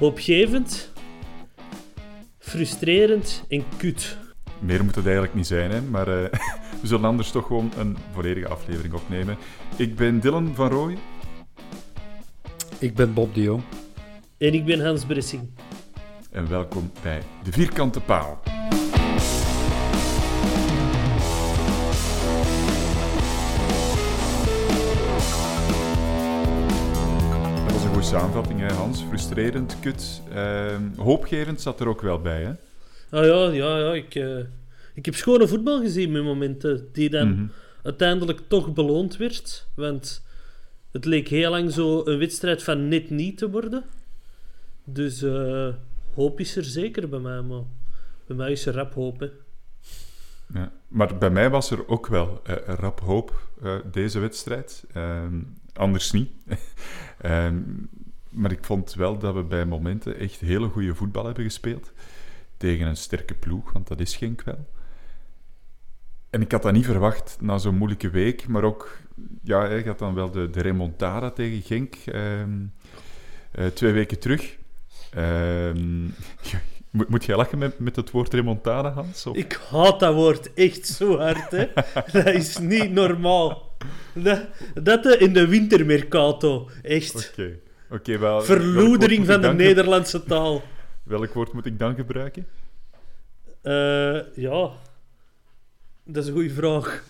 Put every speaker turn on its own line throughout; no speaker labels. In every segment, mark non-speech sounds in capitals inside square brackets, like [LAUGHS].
hoopgevend, frustrerend en kut.
Meer moet het eigenlijk niet zijn, hè? maar eh, [LAUGHS] we zullen anders toch gewoon een volledige aflevering opnemen. Ik ben Dylan van Rooij.
Ik ben Bob de Jong.
En ik ben Hans Bressing.
En welkom bij De Vierkante Paal. Samenvatting, hè, Hans. Frustrerend, kut. Ehm, hoopgevend zat er ook wel bij, hè?
Ah ja, ja, ja. Ik, eh, ik heb schone voetbal gezien met momenten die dan
Mhm.
uiteindelijk toch beloond werd. Want het leek heel lang zo een wedstrijd van net niet te worden. Dus eh, hoop is er zeker bij mij, maar bij mij is er rap hoop, hè.
Ja. Maar bij mij was er ook wel eh, rap hoop deze wedstrijd. Ehm, anders niet. [LAUGHS] Maar ik vond wel dat we bij momenten echt hele goede voetbal hebben gespeeld. Tegen een sterke ploeg, want dat is Genk wel. En ik had dat niet verwacht na zo'n moeilijke week. Maar ook, ja, je had dan wel de, de remontada tegen Genk ehm, eh, twee weken terug. Ehm, [LAUGHS] moet, moet jij lachen met, met het woord remontada, Hans? Of?
Ik haat dat woord echt zo hard, hè. [LAUGHS] dat is niet normaal. Dat, dat eh, in de wintermercato, echt.
Oké, oké, wel.
Verloedering van de
dan
Nederlandse taal. [LAUGHS]
Welk woord moet ik dan gebruiken?
Eh, ja, dat is een goede vraag.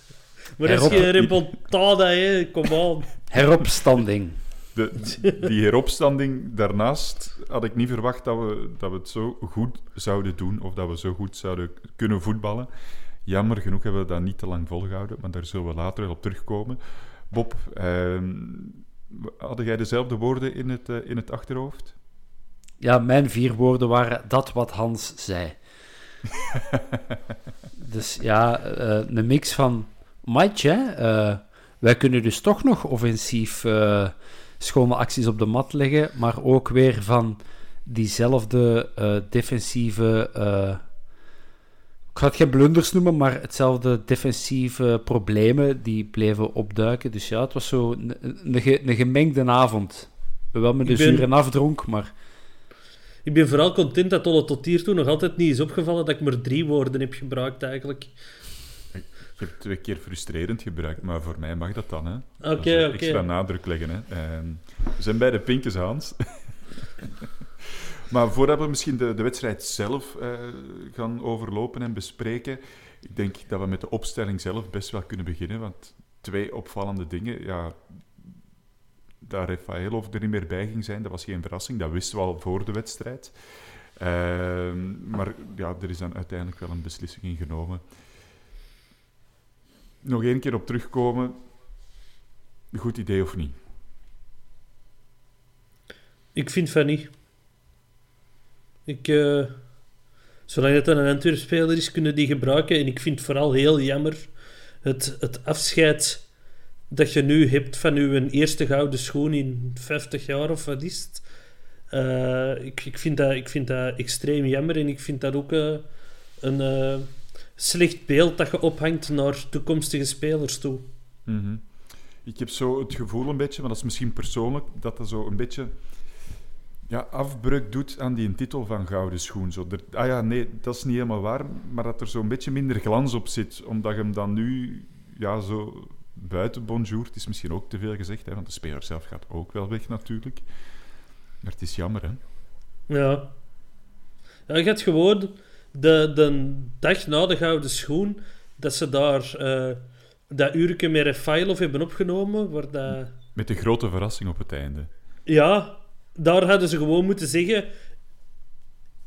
Maar dat is
Herop-
geen remontada, hè. Kom aan. [LAUGHS]
Heropstanding.
De, die heropstanding daarnaast had ik niet verwacht dat we, dat we het zo goed zouden doen of dat we zo goed zouden kunnen voetballen. Jammer genoeg hebben we dat niet te lang volgehouden, maar daar zullen we later wel op terugkomen. Bob, ehm had jij dezelfde woorden in het, eh, in het achterhoofd?
Ja, mijn vier woorden waren dat wat Hans zei. [LAUGHS] dus ja, eh, een mix van... Maatje, eh, wij kunnen dus toch nog offensief eh, schone acties op de mat leggen, maar ook weer van diezelfde defensieve... ik ga het geen blunders noemen, maar hetzelfde defensieve problemen die bleven opduiken. Dus ja, het was zo een, een, ge- een gemengde avond. Wel met de
ben-
zuur en afdronk, maar...
Ik ben vooral content dat Tolle tot hiertoe nog altijd niet is opgevallen dat ik maar drie woorden heb gebruikt, eigenlijk.
Ik heb twee keer frustrerend gebruikt, maar voor mij mag dat dan. Hè?
Oké, oké.
Extra nadruk leggen. Hè? Ehm, we zijn bij de pinkes, Hans. [LAUGHS] maar voordat we misschien de, de wedstrijd zelf eh, gaan overlopen en bespreken, ik denk dat we met de opstelling zelf best wel kunnen beginnen. Want twee opvallende dingen. Ja, dat Rafaelov er niet meer bij ging zijn, dat was geen verrassing. Dat wisten we al voor de wedstrijd. Ehm, maar ja, er is dan uiteindelijk wel een beslissing in genomen nog één keer op terugkomen. Goed idee of niet?
Ik vind van niet. Ik, eh, zolang het een Antwerp-speler is, kunnen die gebruiken. En ik vind het vooral heel jammer het, het afscheid dat je nu hebt van je eerste gouden schoen in 50 jaar of wat is het. Eh, ik, ik, vind dat, ik vind dat extreem jammer en ik vind dat ook eh, een slecht beeld dat je ophangt naar toekomstige spelers toe.
Mhm. Ik heb zo het gevoel een beetje, maar dat is misschien persoonlijk, dat dat zo een beetje ja, afbreuk doet aan die titel van Gouden Schoen. Zo, er, ah ja, nee, dat is niet helemaal waar, maar dat er zo'n beetje minder glans op zit, omdat je hem dan nu ja, zo buiten bonjour, het is misschien ook te veel gezegd, hè, want de speler zelf gaat ook wel weg natuurlijk. Maar het is jammer, hè?
Ja. ja je gaat gewoon de, de dag na de Gouden Schoen, dat ze daar uh, dat uurtje met Refailov hebben opgenomen, waar dat...
Met de grote verrassing op het einde.
Ja, daar hadden ze gewoon moeten zeggen...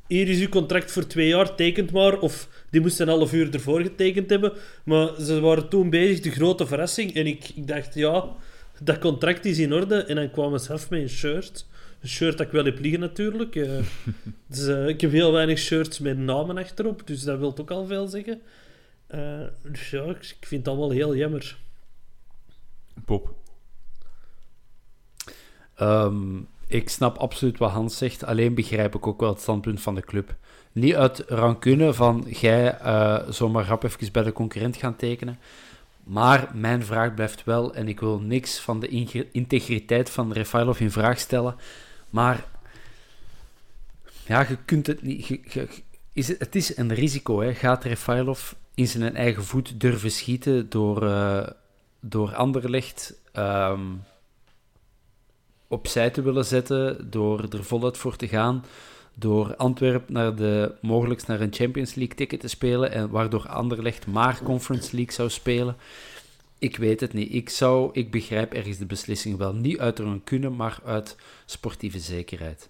Hier is uw contract voor twee jaar, tekent maar. Of die moesten een half uur ervoor getekend hebben. Maar ze waren toen bezig, de grote verrassing. En ik, ik dacht, ja, dat contract is in orde. En dan kwamen ze af met een shirt. Een shirt dat ik wel heb liggen natuurlijk. Uh, [LAUGHS] dus, uh, ik heb heel weinig shirts met namen achterop. Dus dat wil ook al veel zeggen. Uh, dus ja, ik vind dat wel heel jammer.
Pop.
Um, ik snap absoluut wat Hans zegt, alleen begrijp ik ook wel het standpunt van de club. Niet uit rancune van jij uh, zomaar rap even bij de concurrent gaan tekenen. Maar mijn vraag blijft wel, en ik wil niks van de integriteit van Refailov in vraag stellen, maar ja, je kunt het niet... Is het, is een risico, hè. Gaat Refailov in zijn eigen voet durven schieten door, uh, door Anderlecht... Um, opzij te willen zetten, door er voluit voor te gaan, door Antwerpen naar de, mogelijk naar een Champions League ticket te spelen, en waardoor Anderlecht maar Conference League zou spelen. Ik weet het niet. Ik, zou, ik begrijp ergens de beslissing wel. Niet uit een kunnen, maar uit sportieve zekerheid.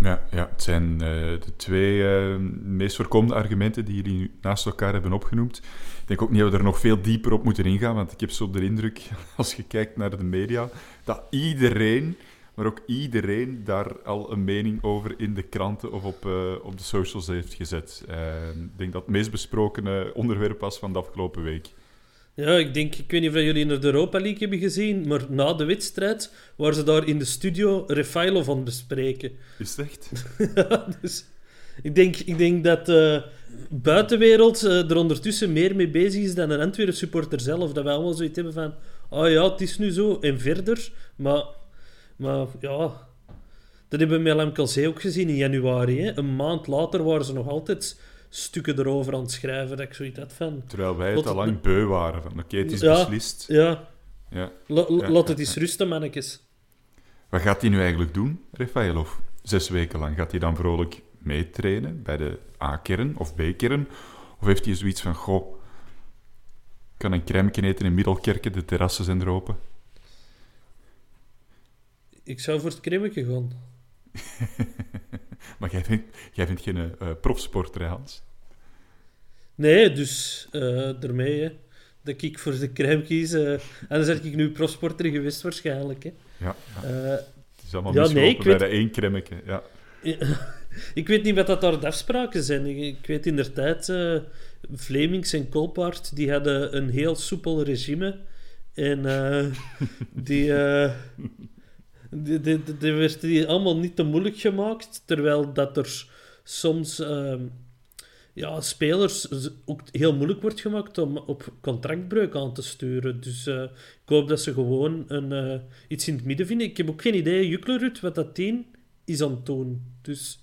Ja, ja het zijn uh, de twee uh, meest voorkomende argumenten die jullie naast elkaar hebben opgenoemd. Ik denk ook niet dat we er nog veel dieper op moeten ingaan, want ik heb zo de indruk, [LAUGHS] als je kijkt naar de media, dat iedereen, maar ook iedereen, daar al een mening over in de kranten of op, uh, op de socials heeft gezet. ik denk dat het meest besproken onderwerp was van de afgelopen week.
Ja, ik denk, ik weet niet of jullie naar de Europa League hebben gezien, maar na de wedstrijd waren ze daar in de studio Refailov van bespreken.
Is het echt? [LAUGHS]
ja, dus ik denk, ik denk dat de buitenwereld uh, er ondertussen meer mee bezig is dan een Antwerpen supporter zelf. Dat wij allemaal zoiets hebben van, oh ja, het is nu zo, en verder. Maar, maar ja, dat hebben we met LMKC ook gezien in januari. Hè. Een maand later waren ze nog altijd stukken erover aan het schrijven dat ik zoiets had van...
Terwijl wij het al lang beu waren. Van, oké, het is beslist.
Ja.
ja.
laat het eens rusten, mannetjes.
Wat gaat hij nu eigenlijk doen, Refailov? Zes weken lang. Gaat hij dan vrolijk meetrainen bij de A-kern of B-kern? Of heeft hij zoiets van, goh, kan een crème eten in Middelkerken, de terrassen zijn er open?
Ik zou voor het cremmetje gaan. [LAUGHS]
maar jij vindt, jij vindt geen uh, profsporter, Hans?
Nee, dus uh, daarmee hè, dat ik voor de crème kies. Uh, en dan zeg ik nu profsporter geweest waarschijnlijk. Hè.
Ja, ja. het is allemaal ja, nee, ik bij weet... de één cremmetje. Ja. [LAUGHS]
ik weet niet wat dat daar de afspraken zijn. Ik, weet inderdaad, Vlemings en Kolpaard die hadden een heel soepel regime. En [LAUGHS] die... Die, die, die werd die allemaal niet te moeilijk gemaakt, terwijl dat er soms uh, ja, spelers ook heel moeilijk wordt gemaakt om op contractbreuk aan te sturen. Dus uh, ik hoop dat ze gewoon een, uh, iets in het midden vinden. Ik heb ook geen idee, Juklerud, wat dat team is aan het doen. Dus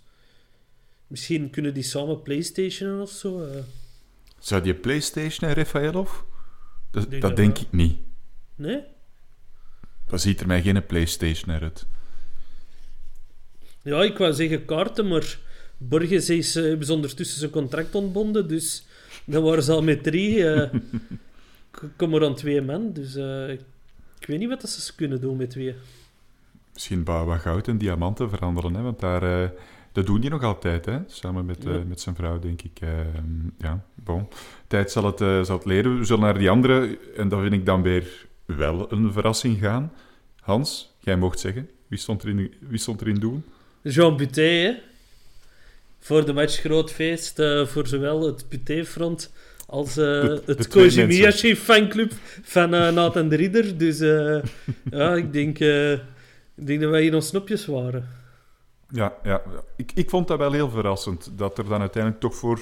misschien kunnen die samen Playstationen of zo.
Zou die Playstation, Rafaelov? Dat, dat, dat denk ik niet.
Nee?
Dat ziet er mij geen PlayStation uit.
Ja, ik wou zeggen kaarten, maar Borges is uh, ondertussen zijn contract ontbonden, dus dan waren ze al met drie. [LAUGHS] Uh, kom er aan twee man, dus uh, ik weet niet wat ze kunnen doen met twee.
Misschien wat goud en diamanten veranderen, hè? want daar, dat doen die nog altijd, hè? samen met, ja. met zijn vrouw, denk ik. ja, bon. Tijd zal het, zal het leren. We zullen naar die andere, en dat vind ik dan weer wel een verrassing gaan. Hans, jij mocht zeggen. Wie stond er in, wie stond er in doel?
Jean Buté, hè? Voor de match groot feest, uh, voor zowel het Buté-front als eh,
de
het
twee
Koji
mensen.
Miyashi fanclub van eh Nathan de Ridder. Dus eh, [LAUGHS] ja, ik denk, eh, ik denk dat wij hier ons snopjes waren.
Ja, ja. Ik, ik vond dat wel heel verrassend. Dat er dan uiteindelijk toch voor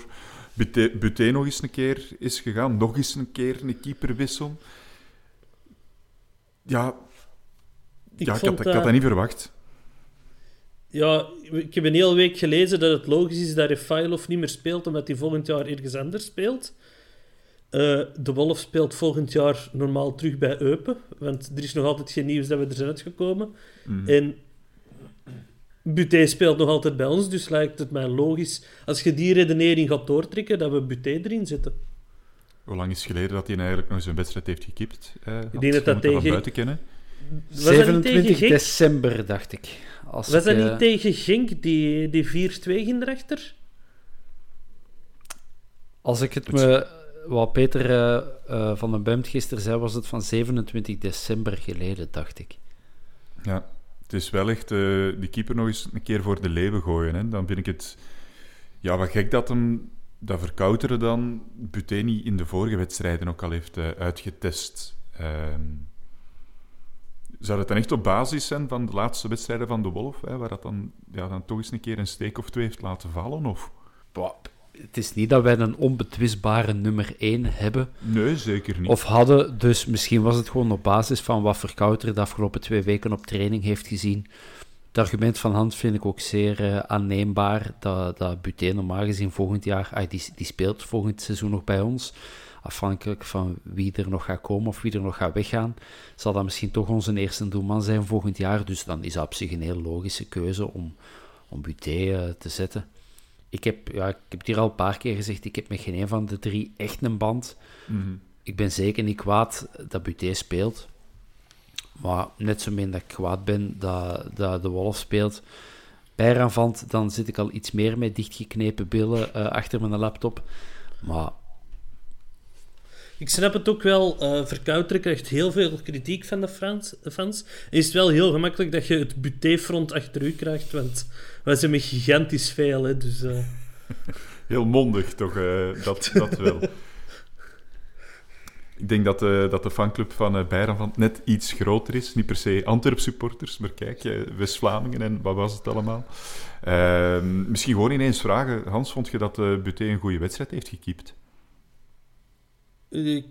Buté, nog eens een keer is gegaan. Nog eens een keer een keeperwissel. Ja,
Ik
ja ik, had, ik had
dat-
dat niet verwacht.
Ja, ik heb een hele week gelezen dat het logisch is dat Refailov niet meer speelt, omdat hij volgend jaar ergens anders speelt. Eh, de Wolf speelt volgend jaar normaal terug bij Eupen, want er is nog altijd geen nieuws dat we er zijn uitgekomen.
Mhm.
En Buté speelt nog altijd bij ons, dus lijkt het mij logisch, als je die redenering gaat doortrekken, dat we Buté erin zetten.
Hoe lang is het geleden dat hij eigenlijk nog eens een wedstrijd heeft gekipt? Eh,
denk dat
van
tegen-
buiten kennen.
Was dat niet tegen
27
Genk?
december, dacht ik. Als
Was
ik,
dat
eh,
niet tegen Genk, die, die 4-2 ging erachter?
Als ik het me... Wat Peter eh, eh, van den Bemt gisteren zei, was het van 27 december geleden, dacht ik.
Ja, het is wel echt eh die keeper nog eens een keer voor de leeuwen gooien. Hè. Dan vind ik het... Ja, wat gek dat hem... Dat verkouteren dan Buté niet in de vorige wedstrijden ook al heeft eh, uitgetest. Ehm, zou het dan echt op basis zijn van de laatste wedstrijden van de Wolf, hè, waar dat dan, ja, dan toch eens een keer een steek of twee heeft laten vallen? Of...
Boah, Het is niet dat wij een onbetwistbare nummer 1 hebben
Nee, zeker niet.
of hadden. Dus misschien was het gewoon op basis van wat Verkouter de afgelopen twee weken op training heeft gezien. Het argument van Hand vind ik ook zeer eh, aanneembaar. Dat, dat Buté normaal gezien volgend jaar... ah, die, die speelt volgend seizoen nog bij ons. Afhankelijk van wie er nog gaat komen of wie er nog gaat weggaan, zal dat misschien toch onze eerste doelman zijn volgend jaar. Dus dan is dat op zich een heel logische keuze om, om Buté eh, te zetten. Ik heb, ja, ik heb het hier al een paar keer gezegd, ik heb met geen een van de drie echt een band.
Mhm.
Ik ben zeker niet kwaad dat Buté speelt. Maar net zo min dat ik kwaad ben dat, dat de Wolf speelt. Bij Ranvant, dan zit ik al iets meer met dichtgeknepen billen eh, achter mijn laptop. Maar
Ik snap het ook wel. eh Verkouter krijgt heel veel kritiek van de Frans, fans. Is het wel heel gemakkelijk dat je het buté-front achter u krijgt, want wij zijn met gigantisch veel. Hè, dus, eh, [LAUGHS]
Heel mondig, toch? eh, dat, dat wel. [LAUGHS] Ik denk dat de, dat de fanclub van uh, Bayern van net iets groter is. Niet per se Antwerp-supporters, maar kijk, eh, West-Vlamingen en wat was het allemaal. Ehm, misschien gewoon ineens vragen. Hans, vond je dat uh, Buté een goede wedstrijd heeft gekiept?
Ik,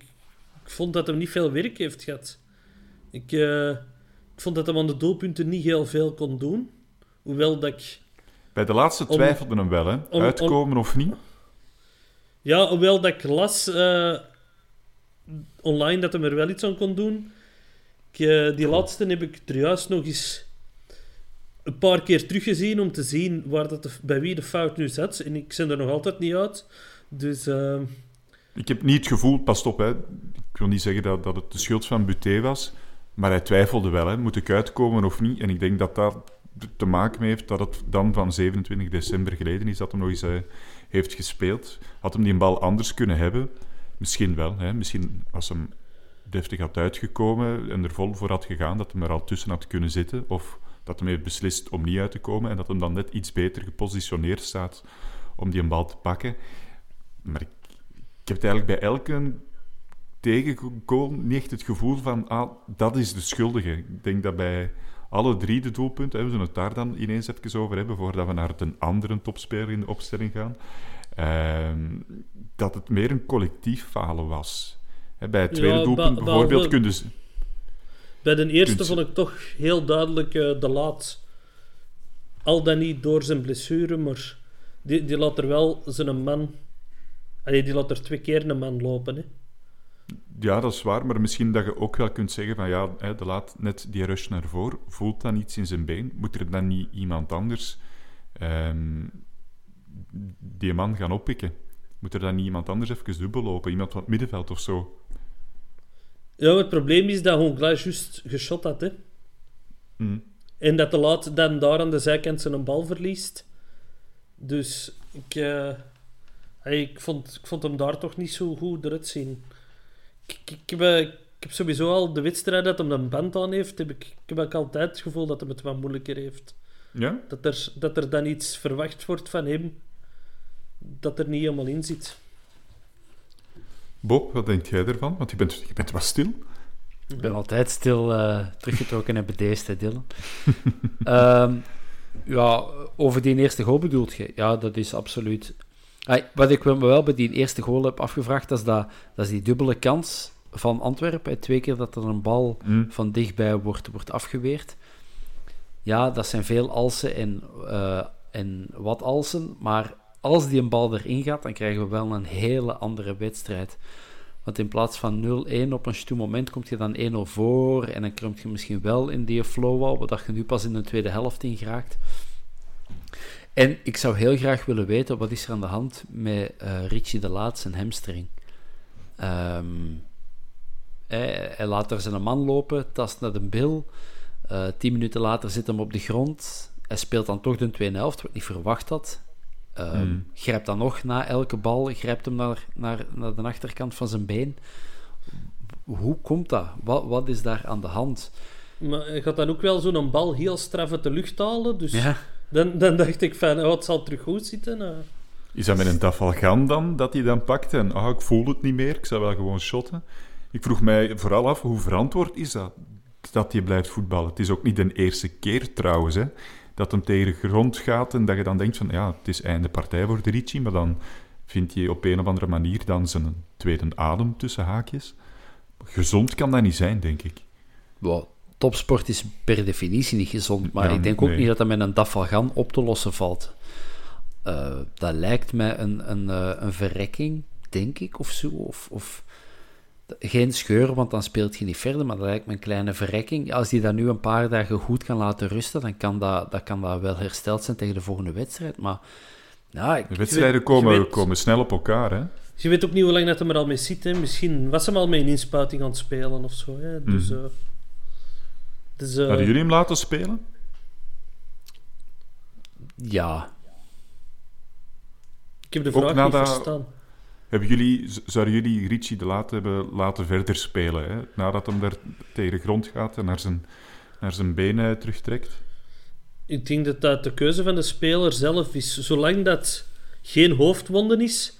vond dat hij niet veel werk heeft gehad. Ik, eh, ik vond dat hij aan de doelpunten niet heel veel kon doen. Hoewel dat ik...
Bij de laatste
Om-
twijfelde hem wel, hè?
om-
Uitkomen of niet?
Ja, hoewel dat ik las eh, online dat hij er wel iets aan kon doen. Ik, eh, die laatste heb ik er juist nog eens een paar keer teruggezien om te zien waar dat de- bij wie de fout nu zat. En ik ben er nog altijd niet uit. Dus
Ik heb niet het gevoel, pas op, hè. ik wil niet zeggen dat, dat het de schuld van Buté was, maar hij twijfelde wel, hè. moet ik uitkomen of niet? En ik denk dat dat te maken mee heeft dat het dan van 27 december geleden is dat hij nog eens eh, heeft gespeeld. Had hem die bal anders kunnen hebben? Misschien wel. Hè. Misschien als hem deftig had uitgekomen en er vol voor had gegaan, dat hem er al tussen had kunnen zitten. Of dat hij heeft beslist om niet uit te komen en dat hem dan net iets beter gepositioneerd staat om die bal te pakken. Maar ik, ik heb het eigenlijk bij elke tegengoal niet echt het gevoel van, ah, dat is de schuldige. Ik denk dat bij alle drie de doelpunten, hè, we zullen het daar dan ineens even over hebben, voordat we naar een andere topspeler in de opstelling gaan, ehm, dat het meer een collectief falen was. Hè, bij het tweede
Ja,
doelpunt
be-
bijvoorbeeld
behalve-
kun je... z-
bij de eerste vond ik toch heel duidelijk eh, de laat. Al dan niet door zijn blessure, maar die, die laat er wel zijn man... Allee, die laat er twee keer een man lopen. Hè.
Ja, dat is waar, maar misschien dat je ook wel kunt zeggen van ja, hè, de laat net die rush naar voren, voelt dan iets in zijn been? Moet er dan niet iemand anders ehm, die man gaan oppikken? Moet er dan niet iemand anders even dubbel lopen? Iemand van het middenveld of zo?
Ja, het probleem is dat Hongla juist geschot had. Hè.
Hm.
En dat de laat dan daar aan de zijkant zijn bal verliest. Dus ik, eh, hey, ik, vond, ik vond hem daar toch niet zo goed eruit zien. Ik, ik, ik heb, eh, ik heb sowieso al de wedstrijd dat hem een band aan heeft. Heb ik, ik heb ook altijd het gevoel dat hij het wat moeilijker heeft.
Ja?
Dat er, dat er dan iets verwacht wordt van hem dat er niet helemaal in zit.
Bob, wat denk jij ervan? Want je bent, je bent wat stil.
Ik ben altijd stil uh, teruggetrokken en bedeesd, Dylan. um, [LAUGHS] ja, over die eerste goal bedoelt je? Ja, dat is absoluut... wat ik me wel bij die eerste goal heb afgevraagd, dat is, dat, dat is die dubbele kans van Antwerpen. Twee keer dat er een bal mm. van dichtbij wordt, wordt afgeweerd. Ja, dat zijn veel alsen en, uh, en wat alsen, maar als die een bal erin gaat, dan krijgen we wel een hele andere wedstrijd. Want in plaats van 0-1 op een stoel moment komt je dan 1-0 voor en dan komt je misschien wel in die flow al, wat je nu pas in de tweede helft in geraakt. En ik zou heel graag willen weten, wat is er aan de hand met uh, Richie de Laat, zijn hamstring? Um, hij, hij, laat er zijn man lopen, tast naar de bil. Uh, tien minuten later zit hem op de grond. Hij speelt dan toch de tweede helft, wat niet verwacht had. Um, Grijpt dan nog na elke bal, grijpt hem naar, naar, naar de achterkant van zijn been. Hoe komt dat? Wat, wat is daar aan de hand?
Maar hij gaat dan ook wel zo'n bal heel straf uit de lucht halen. Dus ja. Dan, dan dacht ik van, oh, het zal terug goed zitten. Uh.
Is dat met een tafalgan dan, dat hij dan pakte? En oh, ik voel het niet meer, ik zou wel gewoon shotten. Ik vroeg mij vooral af, hoe verantwoord is dat? Dat hij blijft voetballen. Het is ook niet de eerste keer trouwens, hè dat hem tegen de grond gaat en dat je dan denkt van ja, het is einde partij voor de Ricci, maar dan vind je op een of andere manier dan zijn tweede adem tussen haakjes. Gezond kan dat niet zijn, denk ik.
Well, topsport is per definitie niet gezond, maar ik denk ook niet dat dat met een dafalgan op te lossen valt. Uh, dat lijkt mij een, een, uh, een verrekking, denk ik, of zo. Of, of geen scheur, want dan speelt je niet verder, maar dat lijkt me een kleine verrekking. Als hij dat nu een paar dagen goed kan laten rusten, dan kan dat, dat, kan dat wel hersteld zijn tegen de volgende wedstrijd. Maar ja, ik,
de wedstrijden komen, komen snel op elkaar, hè?
Je weet ook niet hoe lang dat hij er al mee zit. Hè. Misschien was hem al mee een inspuiting aan het spelen of zo. Hè. Dus, mm. uh,
dus, uh, Hadden jullie hem laten spelen?
Ja.
Ik heb de vraag niet verstaan.
Hebben jullie, zouden jullie Ricci de Laat hebben laten verder spelen? Hè? Nadat hem daar tegen de grond gaat en naar zijn, naar zijn benen terugtrekt?
Ik denk dat dat de keuze van de speler zelf is. Zolang dat geen hoofdwonden is,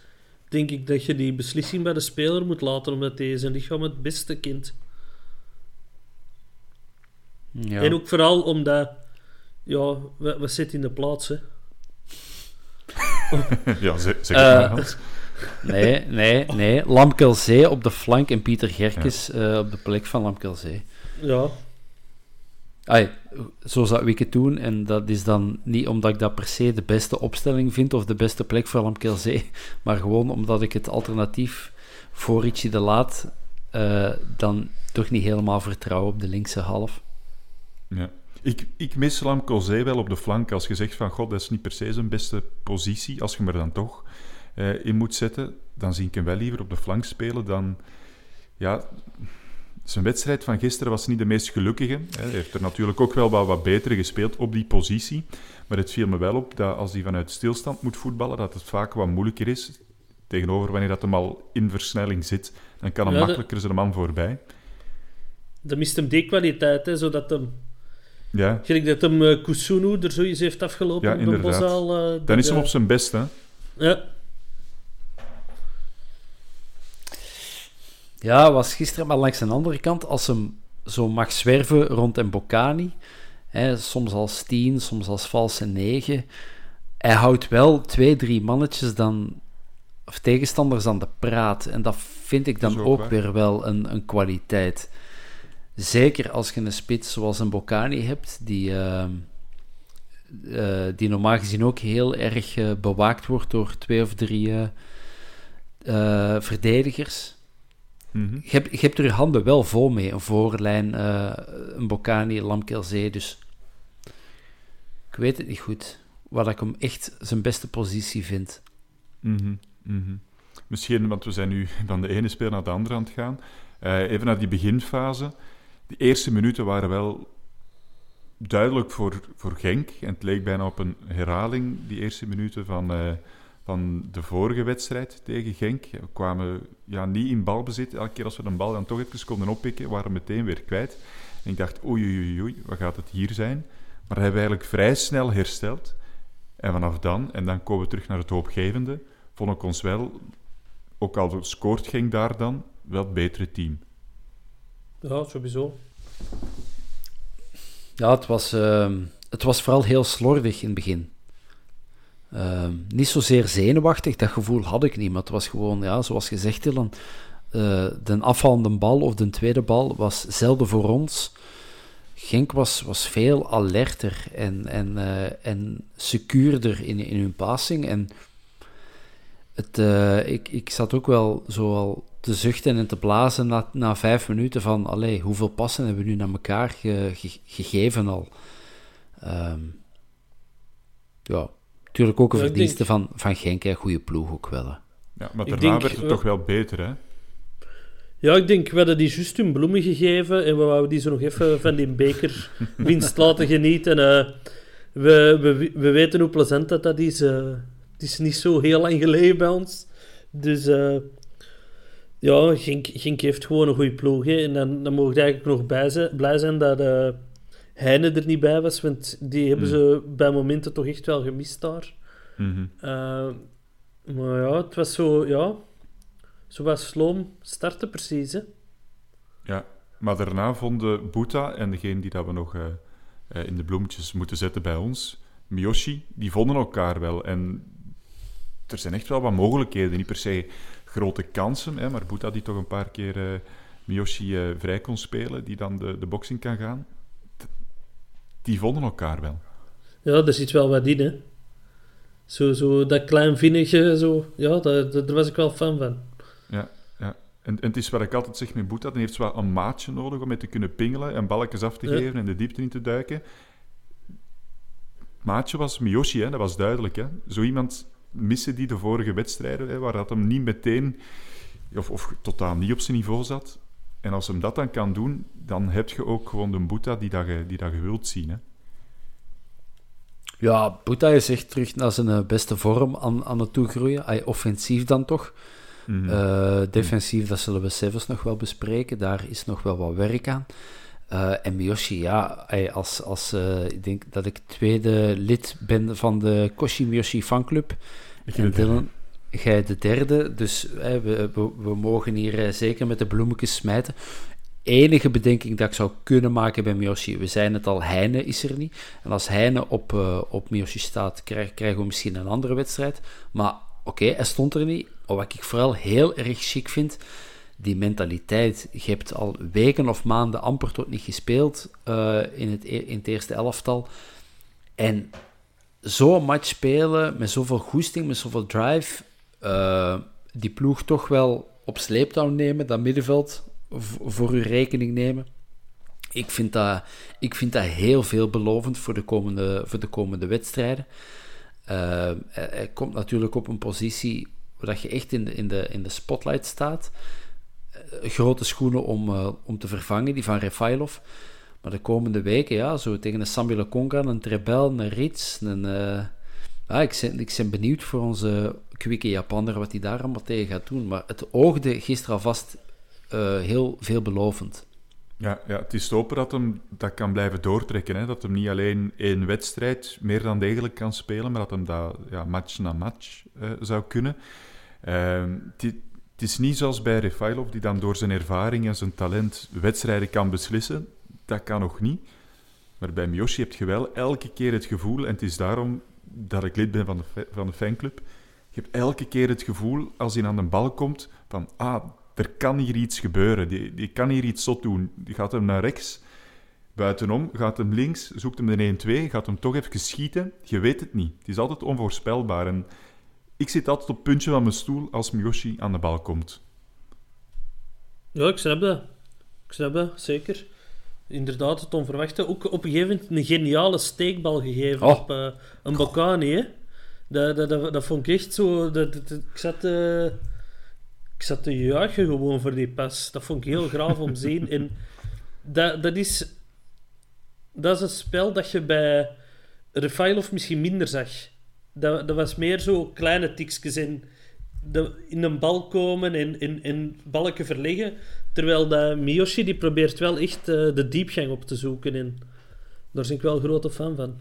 denk ik dat je die beslissing bij de speler moet laten, omdat hij zijn lichaam het beste kent. Ja. En ook vooral omdat, ja, wat, zit in de plaats, hè? [LAUGHS]
ja, zeg, zeg maar, uh,
Nee, nee, nee. Lamkelzee op de flank en Pieter Gerkes ja. uh, op de plek van Lamkelzee.
Ja.
Ay, zo zou ik het doen. En dat is dan niet omdat ik dat per se de beste opstelling vind of de beste plek voor Lamkelzee, [LAUGHS] maar gewoon omdat ik het alternatief voor Richie de Laat uh, dan toch niet helemaal vertrouw op de linkse half.
Ja. Ik, ik mis Lamkelzee wel op de flank. Als je zegt van, god, dat is niet per se zijn beste positie, als je me dan toch uh, in moet zetten, dan zie ik hem wel liever op de flank spelen dan... Ja, zijn wedstrijd van gisteren was niet de meest gelukkige. Hij heeft er natuurlijk ook wel wat, wat betere gespeeld op die positie. Maar het viel me wel op dat als hij vanuit stilstand moet voetballen, dat het vaak wat moeilijker is. Tegenover wanneer dat hem al in versnelling zit, dan kan hem makkelijker zijn man voorbij.
Dan mist hem die kwaliteit, hè, zodat hem...
Ja.
Gelijk dat hem uh, Kusunu er zo eens heeft afgelopen
ja,
de Bozaal.
Uh, dan is hem op zijn best, hè.
Ja.
Ja, was gisteren maar langs een andere kant, als hem zo mag zwerven rond Mbokani, hè, soms als tien, soms als valse negen, hij houdt wel twee, drie mannetjes dan, of tegenstanders aan de praat. En dat vind ik dan ook, weer wel een, een kwaliteit. Zeker als je een spits zoals een Bocani hebt, die, uh, uh, die normaal gezien ook heel erg uh, bewaakt wordt door twee of drie verdedigers. Mm je, hebt, je, hebt, er je handen wel vol mee. Een voorlijn, een Bocani, Lamkelzee. Dus ik weet het niet goed. Waar ik hem echt zijn beste positie vind.
Mm -hmm. Misschien, want we zijn nu [LAUGHS] van de ene speler naar de andere aan het gaan. Uh, even naar die beginfase. De eerste minuten waren wel duidelijk voor, voor Genk. En het leek bijna op een herhaling, die eerste minuten van... Uh, van de vorige wedstrijd tegen Genk. We kwamen ja, niet in balbezit. Elke keer als we een bal dan toch even konden oppikken, waren we meteen weer kwijt. Ik dacht, oei, oei, oei, wat gaat het hier zijn? Maar hebben we eigenlijk vrij snel hersteld. En vanaf dan, en dan komen we terug naar het hoopgevende, vond ik ons wel ook al scoort Genk daar dan, wel het betere team.
Ja, sowieso.
Ja, het was, ehm, het was vooral heel slordig in het begin. Ehm, niet zozeer zenuwachtig, dat gevoel had ik niet, maar het was gewoon, ja, zoals gezegd, Dylan, uh, de afvallende bal of de tweede bal was zelden voor ons. Genk was, was veel alerter en, en, uh, en secuurder in, in hun passing. En het, uh, ik, ik zat ook wel zo al te zuchten en te blazen na, na vijf minuten van, allee, hoeveel passen hebben we nu naar elkaar ge, ge, gegeven al? Um, ja, natuurlijk ook een ja, verdienste denk... van, van Genk, een goede ploeg ook wel. Hè.
Ja, maar daarna denk, werd het toch wel beter, hè?
Ja, ik denk, we hadden die juist hun bloemen gegeven en we wouden die zo nog even van die beker [LAUGHS] winst laten genieten. Uh, we, we, we weten hoe plezant dat, dat is. Uh, het is niet zo heel lang geleden bij ons. Dus uh, ja, Gink, Gink heeft gewoon een goede ploeg. Hè. En dan, dan mogen eigenlijk nog bij zijn, blij zijn dat uh, Heine er niet bij was. Want die hebben mm. ze bij momenten toch echt wel gemist daar.
Mm -hmm.
uh, maar ja, het was zo... Ja, zo was Sloom starten precies, hè.
Ja, maar daarna vonden Boeta en degene die dat we nog uh, in de bloemetjes moeten zetten bij ons, Miyoshi, die vonden elkaar wel. En er zijn echt wel wat mogelijkheden. Niet per se grote kansen, hè, maar Boeta die toch een paar keer uh, Miyoshi uh, vrij kon spelen, die dan de, de boxing kan gaan. Die vonden elkaar wel.
Ja, er zit wel wat in, hè. Zo, zo dat klein vinnige, zo. Ja, daar, daar was ik wel fan van.
Ja, ja. En, en het is wat ik altijd zeg met Boeta, dan heeft ze wel een maatje nodig om mee te kunnen pingelen en balkjes af te ja. geven en de diepte in te duiken. Maatje was Miyoshi, hè, dat was duidelijk. Hè. Zo iemand missen die de vorige wedstrijden, hè, waar dat hem niet meteen, of, of totaal niet op zijn niveau zat. En als hem dat dan kan doen, dan heb je ook gewoon de Boeta die dat je, die dat je wilt zien. Hè.
Ja, Boeta is echt terug naar zijn eh, beste vorm aan, aan het toegroeien. Ay, offensief dan toch. Mm -hmm. uh, defensief, dat zullen we zelfs nog wel bespreken. Daar is nog wel wat werk aan. Uh, en Miyoshi, ja, als, als uh, ik denk dat ik tweede lid ben van de Koshi Miyoshi fanclub. En Dylan, jij de derde. Dus we, we, we, mogen hier zeker met de bloemetjes smijten. Enige bedenking dat ik zou kunnen maken bij Miyoshi, we zijn het al, Heine is er niet. En als Heine op, uh, op Miyoshi staat, krijg, krijgen we misschien een andere wedstrijd. Maar oké, okay, hij stond er niet. Wat ik vooral heel erg chic vind, die mentaliteit. Je hebt al weken of maanden amper tot niet gespeeld uh, in, het, in het eerste elftal. En zo'n match spelen met zoveel goesting, met zoveel drive, uh, die ploeg toch wel op sleeptouw nemen, dat middenveld voor uw rekening nemen. Ik vind dat, ik vind dat heel veelbelovend voor de komende, voor de komende wedstrijden. Uh, hij komt natuurlijk op een positie waar je echt in de, in de, in de spotlight staat. Grote schoenen om, uh, om te vervangen, die van Refailov. Maar de komende weken, ja, zo tegen een Samuel Conga, een Trebel, een Rits, een... Ja, ik, ben, ik ben benieuwd voor onze kwikke Japaner wat hij daar allemaal tegen gaat doen. Maar het oogde gisteren alvast heel veelbelovend.
Ja, ja, het is te hopen dat hem dat kan blijven doortrekken. Hè? Dat hem niet alleen één wedstrijd meer dan degelijk kan spelen, maar dat hem dat ja, match na match zou kunnen. Uh, het is niet zoals bij Refailov, die dan door zijn ervaring en zijn talent wedstrijden kan beslissen. Dat kan nog niet. Maar bij Miyoshi heb je wel elke keer het gevoel, en het is daarom dat ik lid ben van de, van de fanclub, je hebt elke keer het gevoel, als hij aan de bal komt, van ah, er kan hier iets gebeuren. Die, die kan hier iets zot doen. Die gaat hem naar rechts, buitenom, gaat hem links, zoekt hem de 1-2, gaat hem toch even schieten. Je weet het niet. Het is altijd onvoorspelbaar. En ik zit altijd op het puntje van mijn stoel als Miyoshi aan de bal komt.
Ja, ik snap dat. Ik snap dat, zeker. Inderdaad, het onverwachte. Ook op een gegeven moment een geniale steekbal gegeven oh. op uh, een Bocani, hè. Dat, dat, dat, dat, vond ik echt zo... Dat, dat, ik zat... Uh, ik zat te juichen gewoon voor die pas. Dat vond ik heel graaf om te zien. En dat, dat, is, dat is een spel dat je bij Refailov misschien minder zag. Dat, was meer zo kleine tikjes in, de, in een bal komen en, en, en balken verleggen. Terwijl dat Miyoshi die probeert wel echt uh, de diepgang op te zoeken. En daar ben ik wel grote fan van.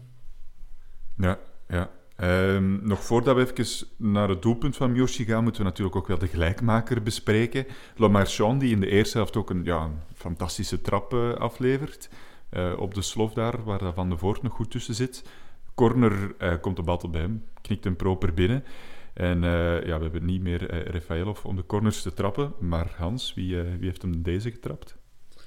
Ja, ja. Ehm, nog voordat we even naar het doelpunt van Yoshi gaan, moeten we natuurlijk ook wel de gelijkmaker bespreken. Le Marchand, die in de eerste helft ook een, ja, fantastische trap uh, aflevert. Uh, op de slof daar, waar Van de Voort nog goed tussen zit. Corner uh, komt de bal tot bij hem, knikt hem proper binnen. En ja, we hebben niet meer Rafaelov om de corners te trappen. Maar Hans, wie, wie heeft hem deze getrapt?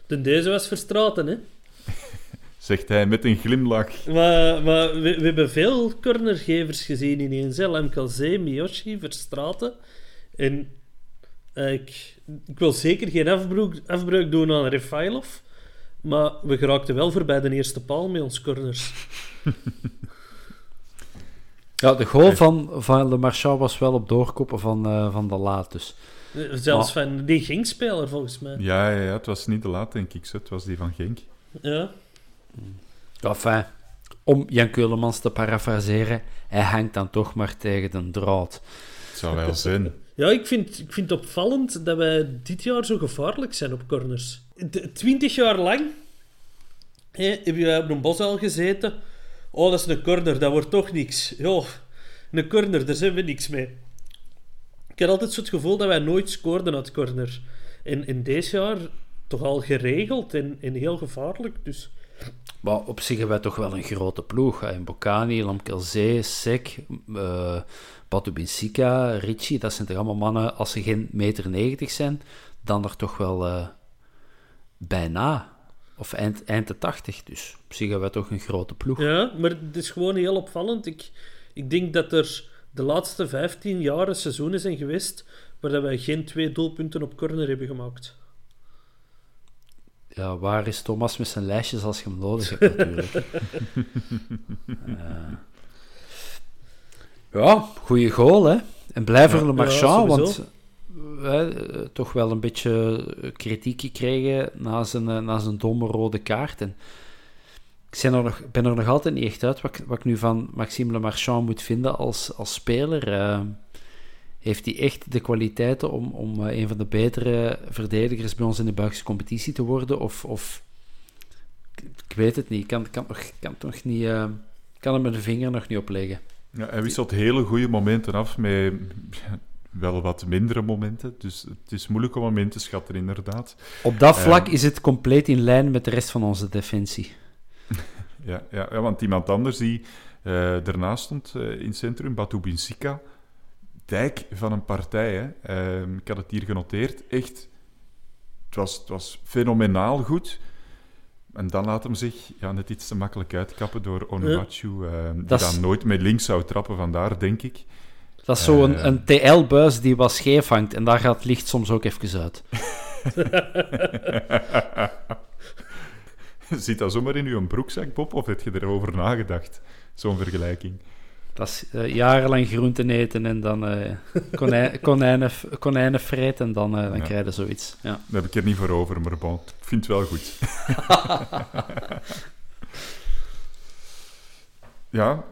De deze was Verstraten, hè? [LAUGHS]
Zegt hij met een glimlach.
Maar, maar we, we hebben veel cornergevers gezien in cel. MKZ, Miyoshi, Verstraten. En uh, ik, ik wil zeker geen afbreuk, afbreuk doen aan Refailov. Maar we geraakten wel voorbij de eerste paal met ons corners. [LAUGHS]
ja, de goal van, van Le Marchand was wel op doorkoppen van, uh, van de Laat. Dus.
Zelfs maar... van die Genk-speler, volgens mij.
Ja, ja, ja, het was niet de Laat, denk ik. Het was die van Genk.
Ja.
Enfin, om Jan Keulemans te parafraseren, hij hangt dan toch maar tegen de draad.
Het zou wel zijn. [LAUGHS]
Ja, ik vind, ik vind het opvallend dat wij dit jaar zo gevaarlijk zijn op corners. Twintig jaar lang hè, heb je op een bos al gezeten. Oh, dat is een corner, dat wordt toch niks. Ja, een corner, daar zijn we niks mee. Ik had altijd zo het gevoel dat wij nooit scoorden uit corner. En in deze jaar toch al geregeld en, en heel gevaarlijk. Dus
maar op zich hebben wij toch wel een grote ploeg. In Bocani, Lamkelzee, Sek, uh, Batu Binsika, Ricci. Dat zijn toch allemaal mannen, als ze geen meter 90 zijn, dan er toch wel uh, bijna. Of eind, eind de 80. Dus op zich hebben toch een grote ploeg.
Ja, maar het is gewoon heel opvallend. Ik, ik denk dat er de laatste 15 jaar seizoenen zijn geweest waar wij geen twee doelpunten op corner hebben gemaakt
ja, waar is Thomas met zijn lijstjes als je hem nodig hebt, [LAUGHS] natuurlijk. uh, ja, goede goal, hè. En blijf er ja, Marchand, ja, want toch wel een beetje kritiek gekregen na zijn, na zijn domme rode kaart. En ik ben er, nog, ben er nog altijd niet echt uit wat, wat ik nu van Maxime Le Marchand moet vinden als, als speler. Heeft hij echt de kwaliteiten om, om een van de betere verdedigers bij ons in de Belgische competitie te worden? Of, of ik weet het niet. Ik kan, kan, kan, nog niet, uh, kan met de vinger nog niet opleggen.
Ja, hij wisselt hele goede momenten af met wel wat mindere momenten. Dus het is moeilijk om hem in te schatten, inderdaad.
Op dat vlak uh, is het compleet in lijn met de rest van onze defensie. [LAUGHS]
ja, ja, ja, want iemand anders die uh, ernaast stond in het centrum, Batu Binsika dijk van een partij. Hè. Uh, ik had het hier genoteerd. Echt, het was, het was fenomenaal goed. En dan laat hem zich ja, net iets te makkelijk uitkappen door Onuachu, uh, die dan nooit met links zou trappen, vandaar denk ik.
Dat is zo een, ehm. een TL-buis die wat scheef hangt en daar gaat het licht soms ook even uit. [LAUGHS]
Zit dat zomaar in uw broekzak, Bob, of heb je erover nagedacht? Zo'n vergelijking.
Dat is uh, jarenlang groenten eten en dan uh, konijn, [LAUGHS] konijnen, konijnen vreten en dan, dan ja. krijg je zoiets. Ja.
Daar heb ik er niet voor over, maar bon, ik vind het wel goed. [LAUGHS] ja.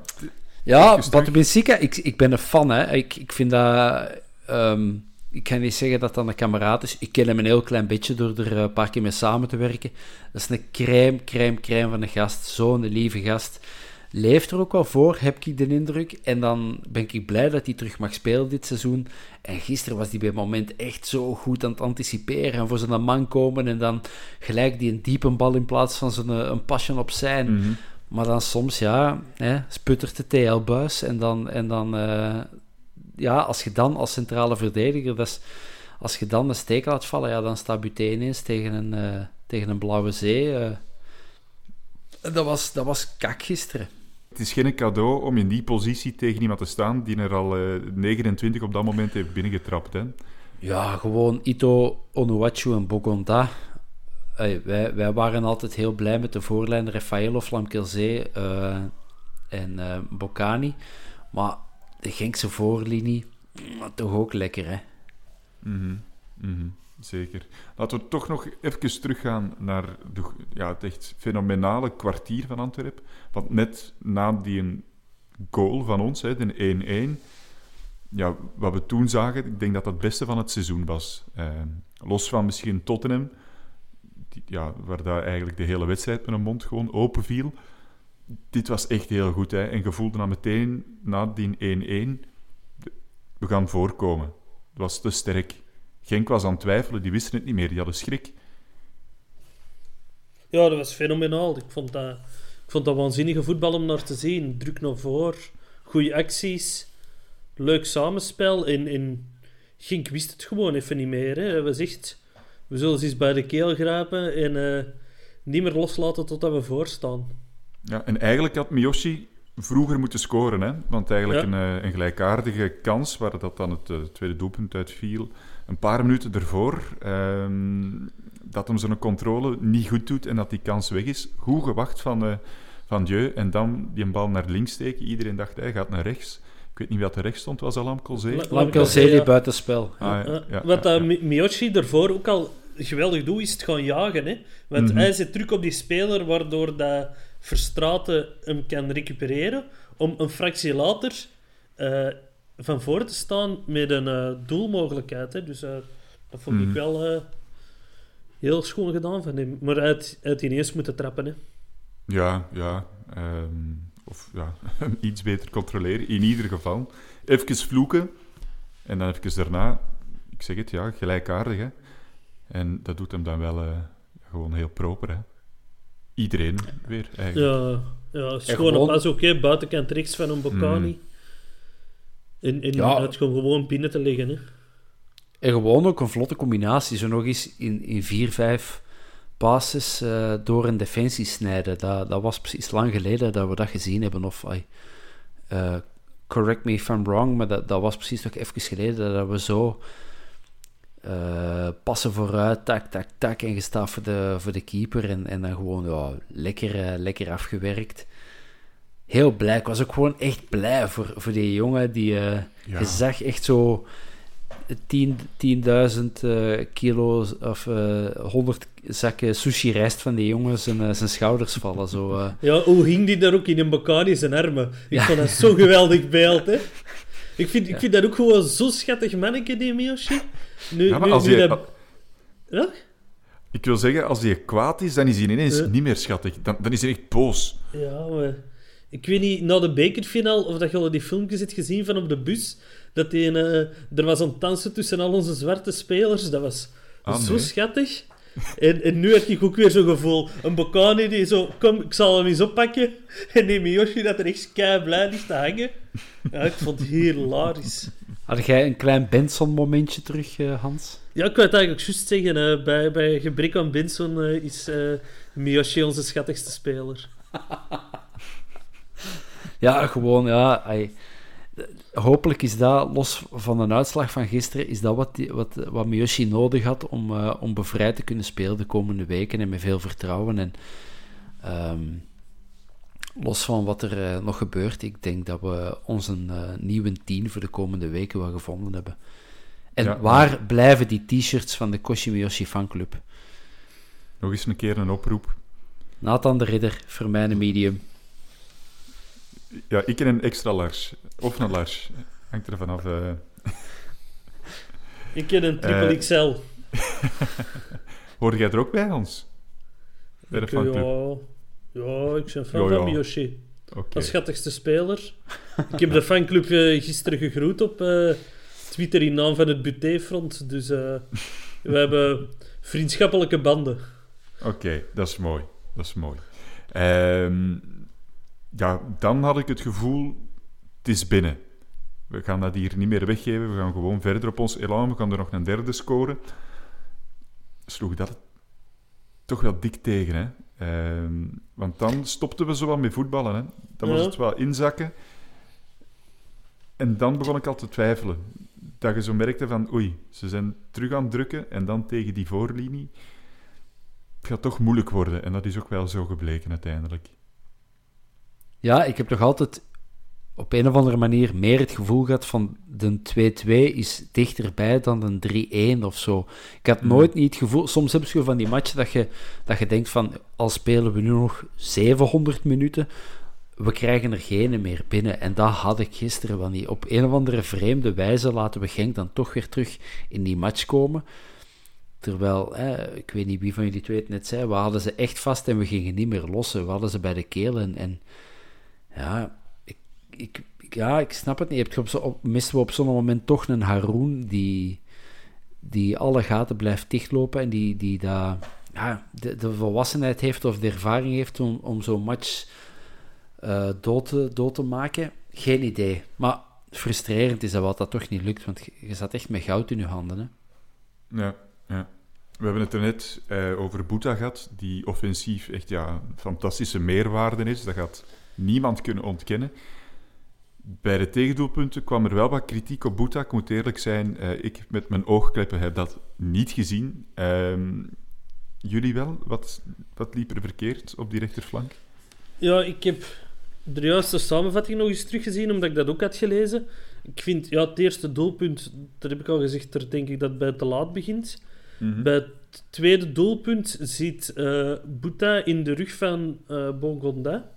Ja, Batubinsika, ik, ik ben een fan. Hè. Ik, ik vind dat... Um, ik kan niet zeggen dat dat een kameraad is. Ik ken hem een heel klein beetje door er een paar keer mee samen te werken. Dat is een crème, crème, crème van een gast. Zo'n lieve gast leeft er ook wel voor, heb ik de indruk. En dan ben ik blij dat hij terug mag spelen dit seizoen. En gisteren was hij bij het moment echt zo goed aan het anticiperen en voor zijn man komen en dan gelijk die een diepe bal in plaats van zijn een passion op zijn.
Mhm.
Maar dan soms, ja, hè, sputtert de TL-buis en dan, en dan uh, ja, als je dan als centrale verdediger, dat is, als je dan de steek laat vallen, ja, dan staat Buté ineens tegen een, uh, tegen een blauwe zee. Uh, dat was, dat was kak gisteren.
Het is geen cadeau om in die positie tegen iemand te staan die er al uh, 29 op dat moment heeft binnengetrapt. Hè?
Ja, gewoon Ito, Onuachu en Bogonda. Wij, waren altijd heel blij met de voorlijn Rafaelov, Lamkelzee uh, en uh, Bocani. Maar de Genkse voorlinie, toch ook lekker, hè?
Mm -hmm. Zeker. Laten we toch nog even teruggaan naar de, ja, het echt fenomenale kwartier van Antwerpen. Want net na die goal van ons, hè, de 1-1, ja, wat we toen zagen, ik denk dat dat het beste van het seizoen was. Eh, los van misschien Tottenham, ja, waar daar eigenlijk de hele wedstrijd met een mond gewoon open viel. dit was echt heel goed. Hè. En je voelde dan meteen, na die 1-1, we gaan voorkomen. Het was te sterk. Genk was aan het twijfelen, die wisten het niet meer, die hadden schrik.
Ja, dat was fenomenaal. Ik vond dat, ik vond dat waanzinnige voetbal om naar te zien. Druk naar voor, goede acties, leuk samenspel. En, en Gink wist het gewoon even niet meer. Hè. Was echt, we zullen ze eens bij de keel grijpen en uh, niet meer loslaten totdat we voorstaan.
Ja, en eigenlijk had Miyoshi vroeger moeten scoren. Hè? Want eigenlijk een, eh, een, gelijkaardige kans, waar dat dan het uh, tweede doelpunt uit viel, een paar minuten ervoor, ehm, dat hem zijn controle niet goed doet en dat die kans weg is. Goed gewacht van, uh, van Dieu en dan die een bal naar links steken. Iedereen dacht, hij gaat naar rechts. Ik weet niet wie dat er rechts stond, was dat Lamkelzee?
Lamkelzee buitenspel.
Ah, ja. Ja,
Wat ja, Miyoshi ervoor ook al geweldig doet, is het gaan jagen. Hè? Want mm -hmm. hij zit druk op die speler, waardoor dat Verstraten hem kan recupereren, om een fractie later uh, van voor te staan met een uh, doelmogelijkheid. Hè. Dus uh, dat vond mm. ik wel heel schoon gedaan van hem. Maar uit, uit ineens moeten trappen. Hè.
Ja, ja. Um, of ja, [LAUGHS] iets beter controleren. In ieder geval. Even vloeken. En dan even daarna, ik zeg het, ja, gelijkaardig. Hè. En dat doet hem dan wel gewoon heel proper. Hè iedereen weer, eigenlijk.
Ja, ja schoon gewoon... pas ook, hè, buitenkant rechts van een Bocani. Mm. En, en ja. het gewoon gewoon binnen te liggen, hè.
En gewoon ook een vlotte combinatie. Zo nog eens in, in vier, vijf passes uh, door een defensie snijden. Dat, dat was precies lang geleden dat we dat gezien hebben. Of, uh, correct me if I'm wrong, maar dat, dat was precies nog even geleden dat we zo uh, passen vooruit, tak, tak, tak. En gestaan voor de, voor de keeper. En, en dan gewoon ja, lekker, uh, lekker afgewerkt. Heel blij. Ik was ook gewoon echt blij voor, voor die jongen. Die, uh, ja. Je zag echt zo 10.000 10, kilo of 100 zakken sushi-rijst van die jongen zijn, zijn schouders vallen. Zo,
Ja, hoe hing die daar ook in een Bacani zijn armen? Ik ja. vond dat zo'n geweldig beeld, hè? [LAUGHS] Ik vind, ik vind dat ook gewoon zo schattig manneke, die Miyoshi. Nu,
ja, maar
nu,
als
nu
je...
dat... Ja?
Ik wil zeggen, als hij kwaad is, dan is hij ineens ja. niet meer schattig. Dan, dan is hij echt boos.
Ja, maar... Ik weet niet, na de bekerfinale, of dat je al die filmpjes hebt gezien van op de bus, dat die, uh, er was een dansen tussen al onze zwarte spelers. Dat was ah, zo nee. schattig. En, en, nu heb ik ook weer zo'n gevoel. Een Bocani die zo, kom, ik zal hem eens oppakken. [LAUGHS] En die Miyoshi dat er echt kei blij ligt te hangen. Ja, ik vond het hilarisch.
Had jij een klein Benson-momentje terug, uh, Hans?
Ja, ik wou het eigenlijk juist zeggen. Uh, bij, bij gebrek aan Benson uh, is Miyoshi onze schattigste speler. [LAUGHS]
ja, gewoon, ja... I, hopelijk is dat, los van een uitslag van gisteren, is dat wat, die, wat, wat Miyoshi nodig had om, uh, om bevrijd te kunnen spelen de komende weken en met veel vertrouwen. En um, los van wat er uh, nog gebeurt, ik denk dat we ons een uh, nieuwe team voor de komende weken wel gevonden hebben. En ja, waar ja. blijven die t-shirts van de Koshi Miyoshi fanclub?
Nog eens een keer een oproep.
Nathan de Ridder, voor mijn medium.
Ja, ik en een extra large. Of een large. Hangt er vanaf. Uh...
ik ken een triple uh, XL. [LAUGHS]
Hoorde jij er ook bij, Hans? Bij de
ik, ja, ja, ik ben fan van Miyoshi. Okay. Als schattigste speler. ik heb de fanclub uh, gisteren gegroet op Twitter in naam van het Buté-front. Dus we hebben vriendschappelijke banden.
Oké, okay, dat is mooi. Dat is mooi. Um, ja, dan had ik het gevoel, het is binnen. We gaan dat hier niet meer weggeven. We gaan gewoon verder op ons elan. We gaan er nog een derde scoren. Sloeg dat toch wel dik tegen, hè? Uh, want dan stopten we zo wat met voetballen, hè? Dan was het wel inzakken. En dan begon ik al te twijfelen. Dat je zo merkte van, oei, ze zijn terug aan het drukken. En dan tegen die voorlinie. Het gaat toch moeilijk worden. En dat is ook wel zo gebleken uiteindelijk.
Ja, ik heb toch altijd op een of andere manier meer het gevoel gehad van de 2-2 is dichterbij dan de 3-1 of zo. Ik had nooit niet het gevoel... Soms heb je van die matchen dat je, dat je denkt van, al spelen we nu nog 700 minuten, we krijgen er geen meer binnen. En dat had ik gisteren wel niet. Op een of andere vreemde wijze laten we Genk dan toch weer terug in die match komen. Terwijl, ik weet niet wie van jullie twee het net zei, we hadden ze echt vast en we gingen niet meer lossen. We hadden ze bij de kelen. En ja, ik, ik, ja, ik snap het niet. Je hebt op, misten we op zo'n moment toch een Haroon die, die alle gaten blijft dichtlopen en die, die daar ja, de, de, volwassenheid heeft of de ervaring heeft om, om zo'n match uh, dood, te, te maken. Geen idee. Maar frustrerend is dat wat dat toch niet lukt, want je zat echt met goud in je handen. Hè?
Ja, ja. We hebben het er net uh, over Boeta gehad, die offensief echt ja, fantastische meerwaarde is. Dat gaat niemand kunnen ontkennen. Bij de tegendoelpunten kwam er wel wat kritiek op Boeta. Ik moet eerlijk zijn, uh, ik met mijn oogkleppen heb dat niet gezien. Um, jullie wel? Wat, wat liep er verkeerd op die rechterflank?
Ja, ik heb de juiste samenvatting nog eens teruggezien, omdat ik dat ook had gelezen. Ik vind, ja, het eerste doelpunt, dat heb ik al gezegd, daar denk ik dat het bij te laat begint. Mhm. Bij het tweede doelpunt ziet uh, Bouta in de rug van uh, Bongonda.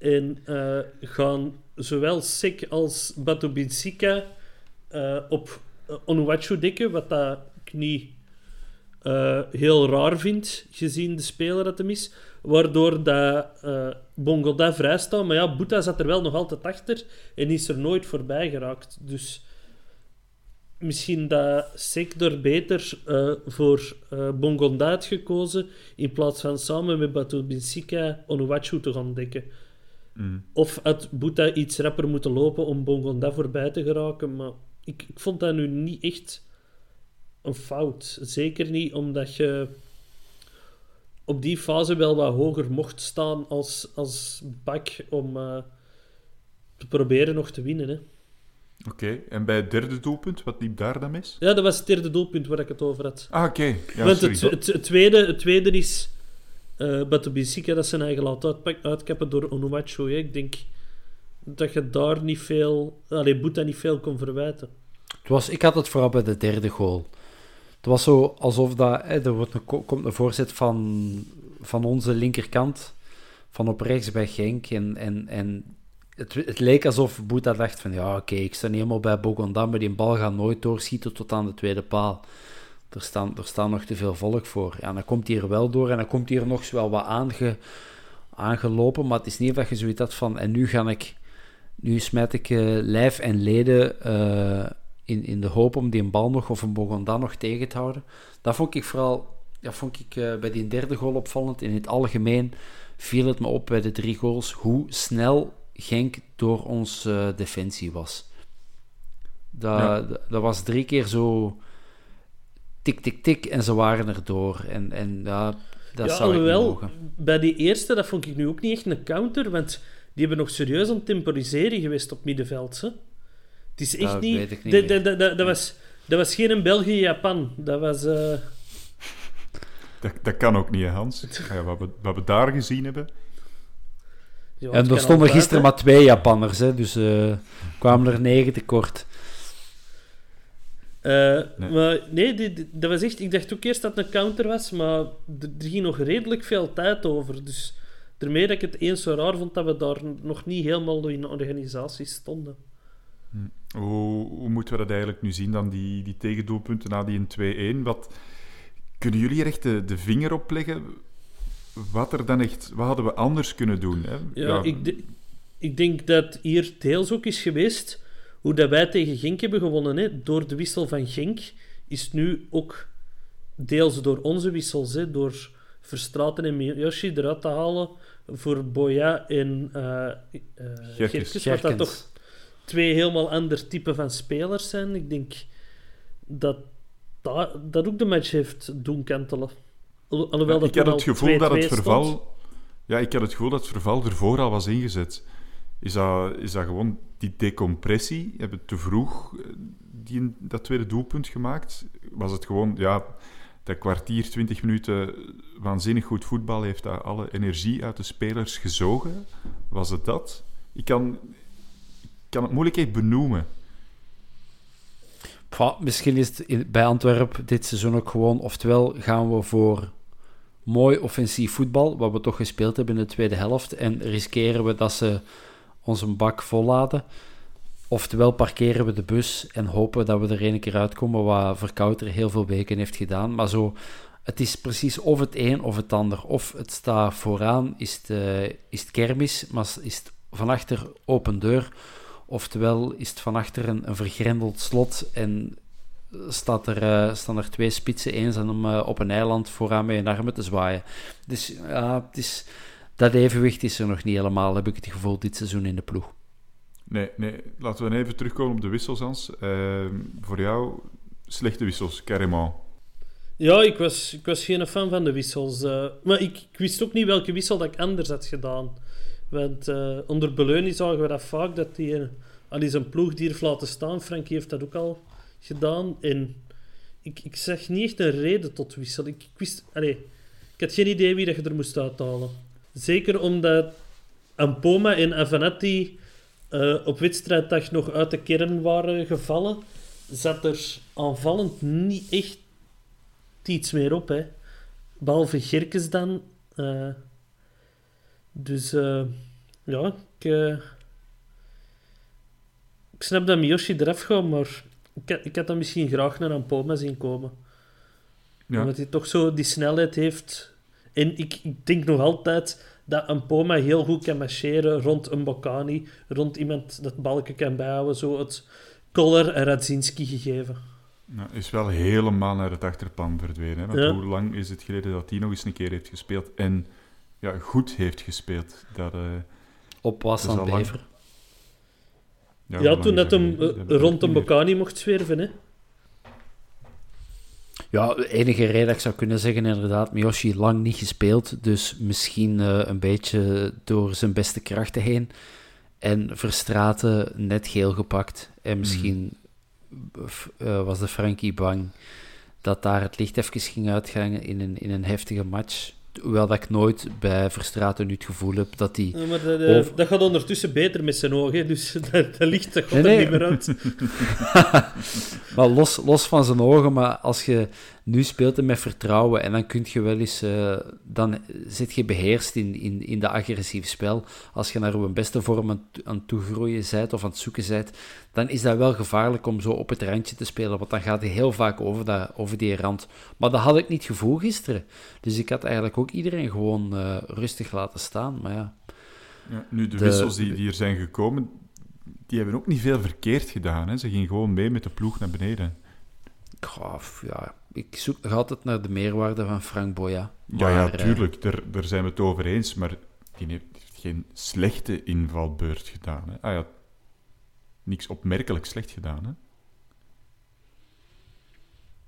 En uh, gaan zowel Sek als Batobinsika uh, op Onuachu dekken, wat dat ik niet heel raar vind, gezien de speler dat hem is. Waardoor dat uh, Bongoda vrij staat. Maar ja, Boeta zat er wel nog altijd achter en is er nooit voorbij geraakt. Dus misschien dat Sector beter voor uh, Bongonda had gekozen in plaats van samen met Batu Binsika Onuwachu te gaan dekken. Mm. Of had Boeta iets rapper moeten lopen om Bongonda voorbij te geraken. Maar ik, ik vond dat nu niet echt een fout. Zeker niet omdat je op die fase wel wat hoger mocht staan als, als bak om uh, te proberen nog te winnen. Hè.
Oké, en bij het derde doelpunt, wat liep daar dan mis?
Ja, dat was het derde doelpunt waar ik het over had.
Ah, oké.
Ja, Want het, het, het, tweede, het tweede is uh, Batubisika dat zijn eigen laat uitkappen door Onumacho. Ik denk dat je daar niet veel... Allee, Boeta niet veel kon verwijten.
Het was, ik had het vooral bij de derde goal. Het was zo alsof dat, hè, er wordt een, komt een voorzet van, van onze linkerkant, van op rechts bij Genk. En, en, en het, het leek alsof Boeta dacht van, ja oké, ik sta niet helemaal bij Bogondam, maar die bal gaat nooit doorschieten tot aan de tweede paal. Er staan, er staan nog te veel volk voor. Ja, dan komt hij er wel door en dan komt hij er nog wel wat aange, aangelopen, maar het is niet dat je zoiets had van, en nu ga ik, nu smijt ik uh, lijf en leden... Uh, in, in de hoop om die bal nog of een Bogonda nog tegen te houden. Dat vond ik vooral dat vond ik, uh, bij die derde goal opvallend. In het algemeen viel het me op bij de drie goals hoe snel Genk door ons defensie was. Dat, ja. dat was drie keer zo tik, tik, tik en ze waren erdoor. En, en ja, dat ja, zou alhoewel, ik
bij die eerste, dat vond ik nu ook niet echt een counter, want die hebben nog serieus aan het temporiseren geweest op middenveld. Hè? Het is echt niet... niet dat, was, dat was geen België-Japan. Dat was... Uh...
Dat, dat kan ook niet, Hans. [LAUGHS] Ja, wat, we, wat we daar gezien hebben...
Ja, en er stonden gisteren maar twee Japanners, hè, dus uh, kwamen er negen tekort.
Uh, nee. Maar nee, die, dat was echt... Ik dacht ook eerst dat het een counter was, maar er, ging nog redelijk veel tijd over. Dus daarmee dat ik het eens zo raar vond dat we daar nog niet helemaal in de organisatie stonden.
Hm. Hoe, hoe, moeten we dat eigenlijk nu zien, dan die, die tegendoelpunten na die 2-1? Wat, kunnen jullie er echt de, de vinger op leggen? Wat, er dan echt, wat hadden we anders kunnen doen? Hè?
Ja, ja. Ik, ik denk dat hier deels ook is geweest hoe dat wij tegen Genk hebben gewonnen. Hè? Door de wissel van Genk is nu ook deels door onze wissels, hè? door Verstraten en Yoshi eruit te halen voor Boya en uh, uh, Gerkes, wat dat toch twee helemaal ander type van spelers zijn. Ik denk dat dat, dat ook de match heeft doen kantelen. Alhoewel dat
ik had het gevoel dat het verval... Ja, ik had het gevoel dat het verval ervoor al was ingezet. Is dat, is dat gewoon die decompressie? Hebben te vroeg eh, die, dat tweede doelpunt gemaakt? Was het gewoon, ja, dat kwartier, twintig minuten waanzinnig goed voetbal heeft dat alle energie uit de spelers gezogen? Was het dat? Ik kan, kan het moeilijk echt benoemen.
misschien is het bij Antwerpen dit seizoen ook gewoon, oftewel gaan we voor mooi offensief voetbal, wat we toch gespeeld hebben in de tweede helft, en riskeren we dat ze ons een bak volladen. Oftewel parkeren we de bus en hopen dat we er een keer uitkomen, wat Verkouter heel veel weken heeft gedaan. Maar zo, het is precies of het een of het ander. Of het staat vooraan, is het, eh, is het kermis, maar is het van achter open deur. Oftewel is het van achter een, een vergrendeld slot en staat er, eh, staan er twee spitsen eens om eh, op een eiland vooraan met hun armen te zwaaien. Dus ja, het is, dat evenwicht is er nog niet helemaal, heb ik het gevoel, dit seizoen in de ploeg.
Nee, nee. laten we even terugkomen op de wissels, Hans. Ehm, voor jou, slechte wissels, carrément.
Ja, ik was, ik was geen fan van de wissels. eh, maar ik, ik wist ook niet welke wissel dat ik anders had gedaan. Want eh, onder Beleunie zagen we dat vaak, dat hij uh, al eens een ploeg die heeft laten staan. Frankie heeft dat ook al gedaan. En ik, ik zag niet echt een reden tot wissel. Ik, ik wist... Allee, ik had geen idee wie dat je er moest uithalen. Zeker omdat Ampoma en Avenatti eh, op wedstrijddag nog uit de kern waren gevallen, zat er aanvallend niet echt iets meer op. Hè. Behalve Gerkes dan. Eh, dus eh, ja, ik, ik snap dat Miyoshi eraf gaat, maar ik, had- ik had dan misschien graag naar Ampoma zien komen.
Ja.
Omdat hij toch zo die snelheid heeft. En ik, ik denk nog altijd dat een Poma heel goed kan marcheren rond een Bocani, rond iemand dat balken kan bijhouden. Zo het Koller en Radzinski gegeven.
Nou, is wel helemaal naar het achterplan verdwenen. Hè? Want
Ja.
hoe lang is het geleden dat hij nog eens een keer heeft gespeeld en ja, goed heeft gespeeld? Dat, eh,
Op was aan
al lang.
Bever.
ja,
toen dat hem eh, rond een. Bocani mocht zwerven. Hè.
Ja, de enige reden dat ik zou kunnen zeggen, inderdaad, Miyoshi lang niet gespeeld, dus misschien eh, een beetje door zijn beste krachten heen. En Verstraten net geel gepakt. En misschien f- eh, was de Frankie bang dat daar het licht even ging uitgaan in een, in een heftige match. Hoewel dat ik nooit bij Verstraten nu het gevoel heb dat hij...
Ja, maar dat, eh, dat gaat ondertussen beter met zijn ogen, dus [LAUGHS] dat, dat licht dat
Nee,
er niet meer uit. [LAUGHS]
Maar los, los van zijn ogen, maar als je nu speelt en met vertrouwen, en dan kun je wel eens, eh, dan zit je beheerst in, in, in de agressief spel. Als je naar je beste vorm aan, aan het toegroeien bent of aan het zoeken bent, dan is dat wel gevaarlijk om zo op het randje te spelen, want dan gaat hij heel vaak over, dat, over die rand. Maar dat had ik niet het gevoel gisteren. Dus ik had eigenlijk ook iedereen gewoon eh, rustig laten staan. Maar ja,
Ja, nu, de,
De-
wissels die, die er zijn gekomen, die hebben ook niet veel verkeerd gedaan. Hè? Ze gingen gewoon mee met de ploeg naar beneden.
goh, ja, ik zoek nog altijd naar de meerwaarde van Frank Boya.
Ja,
eh,
tuurlijk, daar, daar zijn we het over eens, maar die heeft geen slechte invalbeurt gedaan. Hè? Ah ja, niks opmerkelijk slecht gedaan. Hè?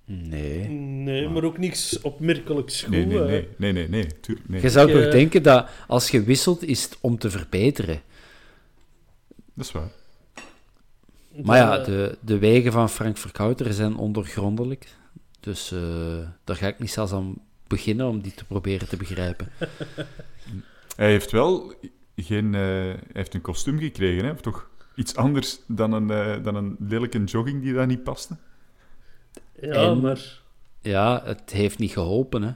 nee.
Nee, maar ook niks opmerkelijks goed.
Nee, nee,
hè.
nee, nee, nee, nee, tuurlijk, nee.
Je zou
Ik,
toch
eh,
denken dat als je wisselt, is het om te verbeteren.
Dat is waar.
Maar ja,
eh,
de, de wegen van Frank Verkouter zijn ondergrondelijk. Dus eh, daar ga ik niet zelfs aan beginnen om die te proberen te begrijpen. [LAUGHS]
Hij heeft wel geen... eh, hij heeft een kostuum gekregen, hè? Of toch iets anders dan een, eh, dan een lelijke jogging die daar niet paste?
Ja,
en-
maar...
Ja, het heeft niet geholpen. Hè.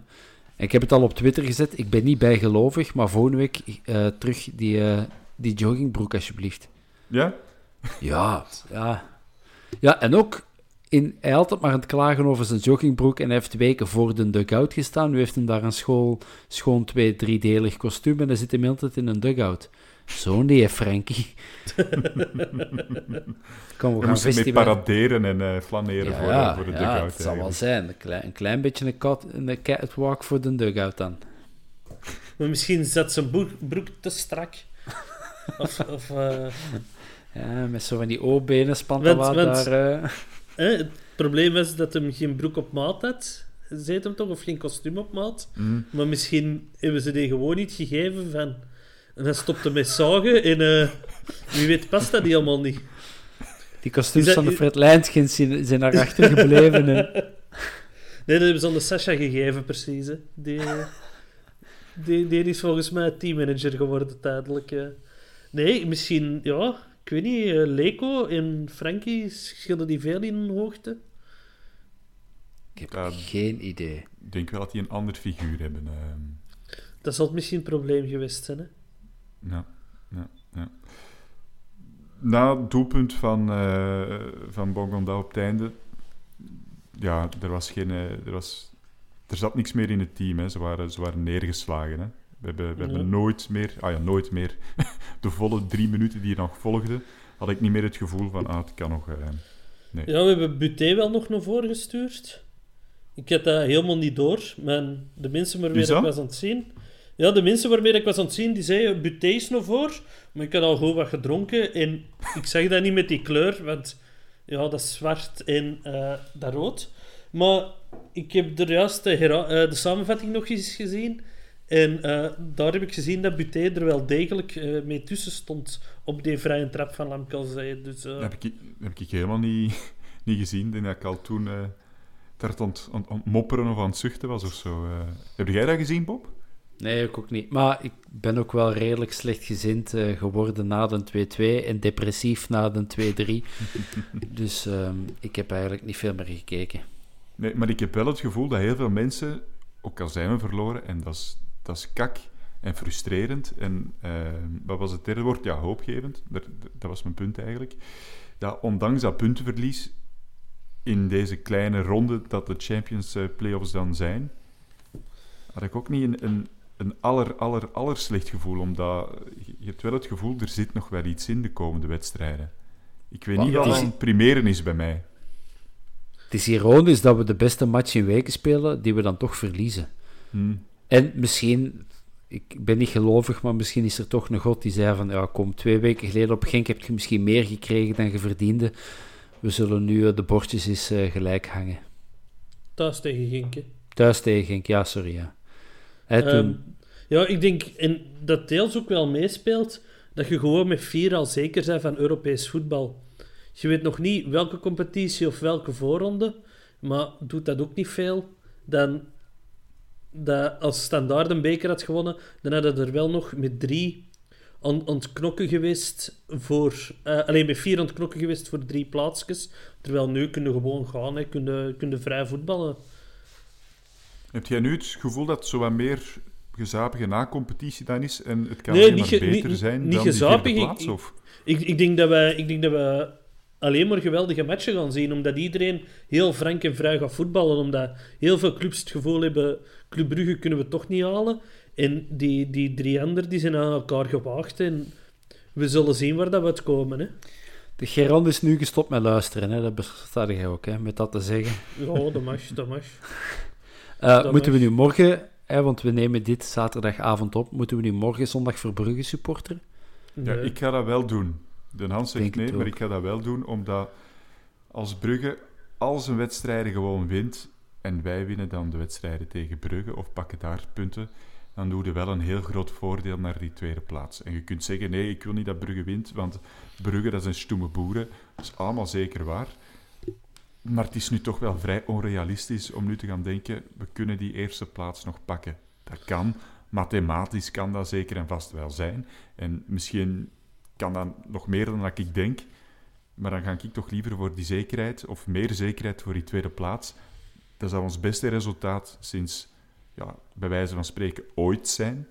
Ik heb het al op Twitter gezet. Ik ben niet bijgelovig, maar volgende week eh, terug die, eh, die joggingbroek, alsjeblieft.
Ja?
Ja, ja. Ja, en ook, in, hij had het maar aan het klagen over zijn joggingbroek en hij heeft weken voor de dugout gestaan. Nu heeft hem daar een school, schoon twee, driedelig kostuum en hij zit hem altijd in een dugout. Zo'n die, Frankie. [LAUGHS] Kom, we gaan
paraderen en eh, flaneren
Ja,
voor,
ja,
voor de
ja,
dugout.
het zal wel zijn. Een klein, een klein beetje een, cat, een catwalk voor de dugout dan. [LAUGHS]
Maar misschien zat zijn broek, broek te strak. Of, of eh,
Ja, met zo van die O-benen spant wat daar... eh.
Hè, het probleem was dat hem geen broek op maat had. Zei hem toch? Of geen kostuum op maat.
Mm.
Maar misschien hebben ze die gewoon niet gegeven van... En hij stopte met zagen en... eh, wie weet past dat niet allemaal niet.
Die kostuums
dat-
van de Fred Lijnskins zijn, daarachter gebleven. hè. [LAUGHS]
Nee, dat hebben ze aan de Sasha gegeven, precies. Hè. Die, die, die is volgens mij teammanager geworden tijdelijk. Nee, misschien, ja, ik weet niet. eh, Leko en Frankie schilden die veel in hoogte.
Ik heb
Ja.
geen idee.
Ik denk wel dat die een ander figuur hebben. ehm.
Dat zal misschien het probleem geweest zijn. Hè.
Ja, ja, ja. na het doelpunt van, uh, van Bongonda op het einde, ja, er was geen... eh, er, was, er zat niks meer in het team. Hè. Ze, waren, ze waren neergeslagen. Hè. We hebben, we hebben nooit meer... Ah ja, nooit meer. [LAUGHS] De volle drie minuten die nog volgden, had ik niet meer het gevoel van... Ah, het kan nog... eh, nee.
Ja, we hebben Buté wel nog naar voren gestuurd. Ik had dat helemaal niet door. Maar de mensen waarmee ik was aan het zien... Ja, de mensen waarmee ik was aan het zien, die zeiden Buté is naar voor. Maar ik had al gewoon wat gedronken. En ik zag dat niet met die kleur, want ja, dat is zwart en eh, dat rood. Maar ik heb er juist de, hera- eh, de samenvatting nog eens gezien. En eh, daar heb ik gezien dat Buté er wel degelijk eh, mee tussen stond op die vrije trap van Lamkelzee. Dus, eh,
Dat heb ik, heb ik helemaal niet, [LAUGHS] niet gezien. Ik denk dat ik al toen eh daar aan het mopperen of aan het zuchten was of zo. eh. Heb jij dat gezien, Bob?
Nee, ik ook niet. Maar ik ben ook wel redelijk slechtgezind eh, geworden na de 2-2 en depressief na de 2-3. [LAUGHS] dus ehm, ik heb eigenlijk niet veel meer gekeken.
Nee, maar ik heb wel het gevoel dat heel veel mensen, ook al zijn we verloren, en dat is, dat is kak en frustrerend. En eh, wat was het derde woord? Ja, hoopgevend. Dat, dat was mijn punt eigenlijk. Dat ondanks dat puntenverlies in deze kleine ronde dat de Champions eh, Playoffs dan zijn, had ik ook niet een, een, een aller, aller, aller slecht gevoel. Omdat je hebt wel het gevoel, er zit nog wel iets in de komende wedstrijden. Ik weet niet wat een primeren is bij mij.
Het is ironisch dat we de beste match in weken spelen, die we dan toch verliezen.
Hm.
En misschien, ik ben niet gelovig, maar misschien is er toch een god die zei van, ja kom, twee weken geleden op Genk heb je misschien meer gekregen dan je verdiende. We zullen nu eh, de bordjes eens eh, gelijk hangen.
thuis tegen Genk, hè.
Thuis tegen Genk, ja, sorry, ja. Hè, toen,
Ehm, ja, ik denk, en dat deels ook wel meespeelt, dat je gewoon met vier al zeker bent van Europees voetbal. Je weet nog niet welke competitie of welke voorronde, maar doet dat ook niet veel. Dan, dat als Standaard een beker had gewonnen, dan hadden er wel nog met drie aan, aan het knokken geweest voor... eh, alleen met vier aan het knokken geweest voor drie plaatsjes. Terwijl nu kunnen gewoon gaan, hè, kunnen, kunnen vrij voetballen.
Heb jij nu het gevoel dat zo wat meer gezapige na-competitie dan is en het kan
Nee, niet ge-
beter
niet-
zijn
niet
dan die
gezapig, ik-
plaats?
ik-
Of?
Ik, ik, denk dat we, ik denk dat we alleen maar geweldige matchen gaan zien, omdat iedereen heel frank en vrij gaat voetballen. Omdat heel veel clubs het gevoel hebben, Club Brugge kunnen we toch niet halen. En die, die drie anderen die zijn aan elkaar gewaagd. En we zullen zien waar dat we uitkomen. Hè.
de Geron is nu gestopt met luisteren, hè. dat bestaat jij ook, hè, met dat te zeggen.
Ja, dat mag, dat mag. [LAUGHS]
Eh,
Dat
moeten we nu morgen, hè, want we nemen dit zaterdagavond op, moeten we nu morgen zondag voor Brugge supporteren?
Ja,
Nee.
ik ga dat wel doen. De Hans zegt nee, maar ik ga dat wel doen, omdat als Brugge al zijn wedstrijden gewoon wint en wij winnen dan de wedstrijden tegen Brugge of pakken daar punten, dan doe je wel een heel groot voordeel naar die tweede plaats. En je kunt zeggen, nee, ik wil niet dat Brugge wint, want Brugge, dat zijn stoeme boeren. Dat is allemaal zeker waar. Maar het is nu toch wel vrij onrealistisch om nu te gaan denken, we kunnen die eerste plaats nog pakken. Dat kan, mathematisch kan dat zeker en vast wel zijn. En misschien kan dat nog meer dan ik denk. Maar dan ga ik toch liever voor die zekerheid, of meer zekerheid voor die tweede plaats. Dat zou ons beste resultaat sinds, ja, bij wijze van spreken, ooit zijn.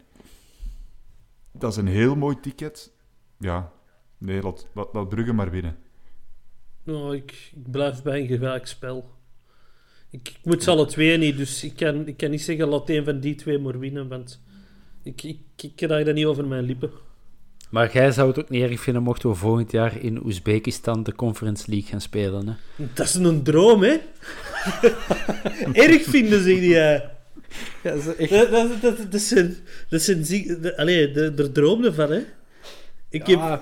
Dat is een heel mooi ticket. Ja, nee, laat, laat, laat Brugge maar winnen.
Nou, ik, ik blijf bij een gelijkspel. Ik, ik moet ze alle twee niet, dus ik kan, ik kan niet zeggen laat een van die twee maar winnen, want ik, ik, ik krijg dat niet over mijn lippen.
Maar jij zou het ook niet erg vinden mochten we volgend jaar in Oezbekistan de Conference League gaan spelen, hè?
Dat is een droom, hè? [LAUGHS] Erg vinden ze die.
Ja, dat is
Dat, dat, dat, dat zijn, dat zijn ziek- allee, de, er droomde van, hè? Ik, heb,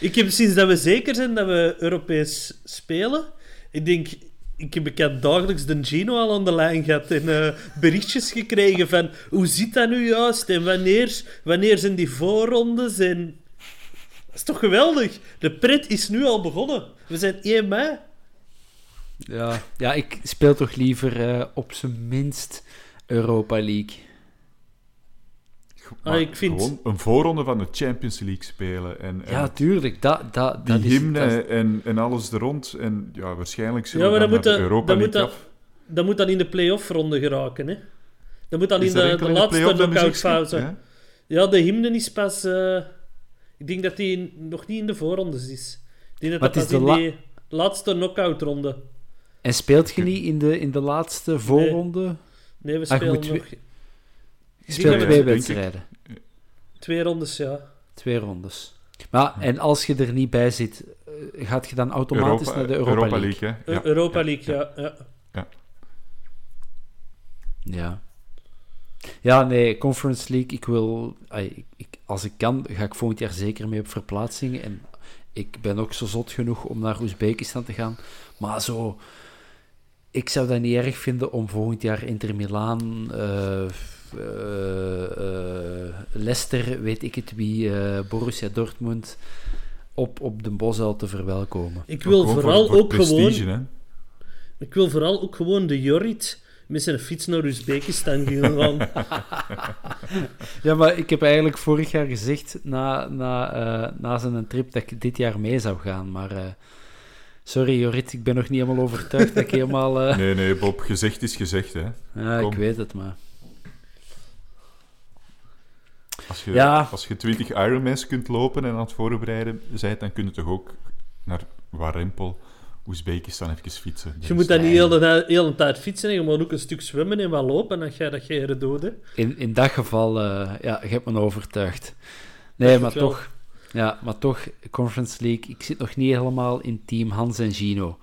ik heb sinds dat we zeker zijn dat we Europees spelen, ik denk, ik heb dagelijks de Gino al aan de lijn gehad en eh, berichtjes gekregen van hoe zit dat nu juist en wanneer, wanneer zijn die voorrondes en... Dat is toch geweldig? De pret is nu al begonnen. We zijn 1 mei.
Ja, ja, ik speel toch liever eh, op zijn minst Europa League.
Maar
Ah, ik vind-
Gewoon een voorronde van de Champions League spelen. En, en
Ja, tuurlijk. Dat, dat,
die
dat is,
hymne
dat
en, en alles er rond. En ja, waarschijnlijk zullen
Ja, maar
we
dan
dan
moet
naar de
dat-
Europa
dan moet
League
dat-
af.
Dat moet dan in de play-off ronde geraken, hè? Dat moet dan in de, laatste knockout fase.
Ja?
Ja, de hymne is pas... eh, Ik denk dat hij nog niet in de voorrondes is. Ik denk dat
Maar
dat
het is
pas in
de
die laatste knock-out ronde.
En speelt je niet in de, in de laatste voorronde?
Nee, we
Ah,
spelen nog
speelt
we-
twee wedstrijden.
twee rondes, ja.
Twee rondes. Maar, en als je er niet bij zit, eh, gaat je dan automatisch naar de Europa, League?
hè?
Eu- Europa League, ja. ja.
Ja. Ja, nee, Conference League, ik wil... als ik kan, ga ik volgend jaar zeker mee op verplaatsing. En ik ben ook zo zot genoeg om naar Oezbekistan te gaan. Maar zo... Ik zou dat niet erg vinden om volgend jaar Inter Milaan, eh, eh, eh, Leicester, weet ik het wie, eh, Borussia Dortmund, op, op de Bosuil te verwelkomen.
Ik wil vooral
voor
ook
prestige,
gewoon...
hè.
Ik wil vooral ook gewoon de Jorrit met zijn fiets naar Oezbekistan gaan. gaan. [LAUGHS]
Ja, maar ik heb eigenlijk vorig jaar gezegd, na, na, eh, na zijn trip, dat ik dit jaar mee zou gaan. Maar eh, sorry Jorit, ik ben nog niet helemaal overtuigd dat ik [LAUGHS] helemaal... eh,
Nee, nee, Bob, gezegd is gezegd, hè.
ja, ik weet het, maar...
Als je,
Ja.
als je 20 Ironmans kunt lopen en aan het voorbereiden bent, dan kun je toch ook naar Warempel, Oezbekistan even fietsen.
Je moet dan niet heel de hele tijd fietsen, je moet ook een stuk zwemmen en wat lopen, dan ga je dat geen dood, hè.
In, in dat geval, eh, ja, je hebt me overtuigd. Nee, maar
wel.
toch... Ja, maar toch, Conference League, ik zit nog niet helemaal in team Hans en Gino.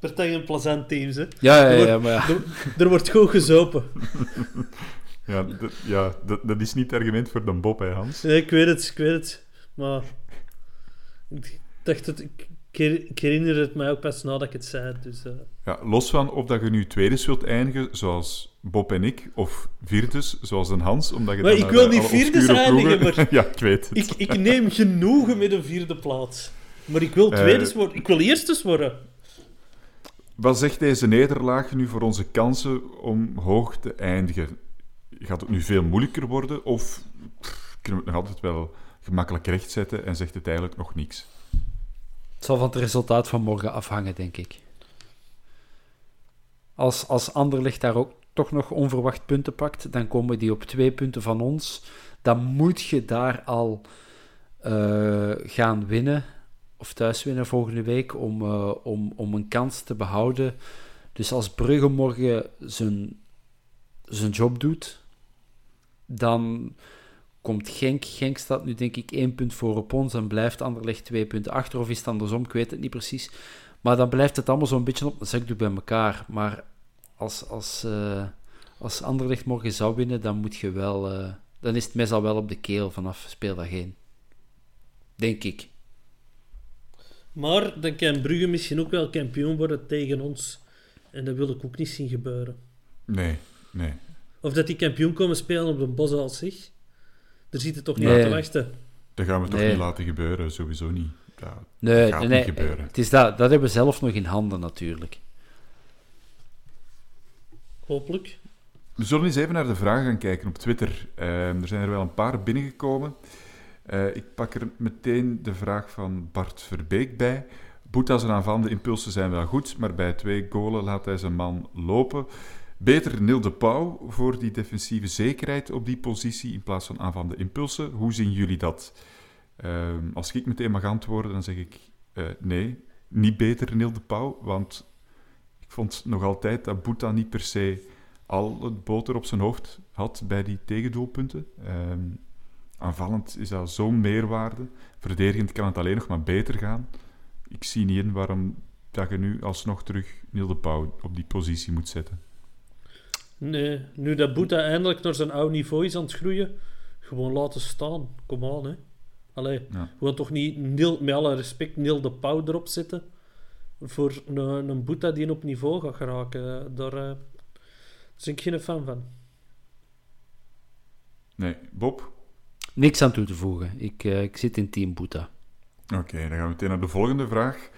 Partij een plezant teams, hè.
Ja, ja, ja, maar ja.
Er, er wordt goed gezopen. [LAUGHS]
Ja, dat, ja dat, dat is niet het argument voor de Bob, hè, Hans.
Nee, ik weet het, ik weet het. Maar... Ik dacht dat... Ik, ik her- ik herinner het mij ook pas nadat ik het zei, dus... eh,
Ja, los van of dat je nu tweede wilt eindigen, zoals Bob en ik, of vierdes, zoals een Hans, omdat je
Maar
dan
ik wil
de
niet vierdes
obscure
eindigen, maar- [LAUGHS]
ja, ik weet het.
Ik, ik neem genoegen met een vierde plaats. Maar ik wil
Eh,
tweede worden. Ik wil eerstes worden.
Wat zegt deze nederlaag nu voor onze kansen om hoog te eindigen? Gaat het nu veel moeilijker worden, of kunnen we het nog altijd wel gemakkelijk rechtzetten en zegt het eigenlijk nog niks?
Het zal van het resultaat van morgen afhangen, denk ik. Als, als Anderlecht daar ook toch nog onverwacht punten pakt, dan komen die op twee punten van ons. Dan moet je daar al eh, gaan winnen, of thuis winnen volgende week, om, eh, om, om een kans te behouden. Dus als Brugge morgen zijn, zijn job doet, dan komt Genk. Genk staat nu denk ik één punt voor op ons en blijft Anderlecht twee punten achter. Of is het andersom? Ik weet het niet precies. Maar dan blijft het allemaal zo'n beetje op de zakdoek bij elkaar. Maar als, als, eh, als Anderlecht morgen zou winnen, dan moet je wel... eh, dan is het mes al wel op de keel vanaf speeldag 1. Denk ik.
Maar dan kan Brugge misschien ook wel kampioen worden tegen ons. En dat wil ik ook niet zien gebeuren.
Nee, nee.
Of dat die kampioen komen spelen op de bos als zich. Daar zit het toch niet
Nee.
aan te wachten.
Dat gaan we toch
Nee.
niet laten gebeuren, sowieso niet. Ja,
Nee,
gaat
nee,
niet
nee,
gebeuren.
het is dat, dat hebben we zelf nog in handen natuurlijk.
Hopelijk.
We zullen eens even naar de vragen gaan kijken op Twitter. Ehm, er zijn er wel een paar binnengekomen. Eh, ik pak er meteen de vraag van Bart Verbeek bij. Boeta zijn aanvallende impulsen zijn wel goed, maar bij twee goalen laat hij zijn man lopen. Beter Nil de Pauw voor die defensieve zekerheid op die positie in plaats van aanvallende impulsen. Hoe zien jullie dat? Ehm, als ik meteen mag antwoorden, dan zeg ik eh, nee, niet beter Nil de Pauw, want ik vond nog altijd dat Boeta niet per se al het boter op zijn hoofd had bij die tegendoelpunten. Ehm, aanvallend is dat zo'n meerwaarde. Verdedigend kan het alleen nog maar beter gaan. Ik zie niet in waarom dat je nu alsnog terug Niel de Pauw op die positie moet zetten.
Nee, nu dat Boeta eindelijk naar zijn oude niveau is aan het groeien, gewoon laten staan. Kom aan, hè. Allee,
Ja.
we gaan toch niet, Nil, met alle respect, Nil de Pauw erop zetten voor een, een Boeta die op niveau gaat geraken. Daar eh, ben ik geen fan van.
Nee, Bob?
Niks aan toe te voegen. Ik, eh, ik zit in team Boeta.
Oké, dan gaan we meteen naar de volgende vraag.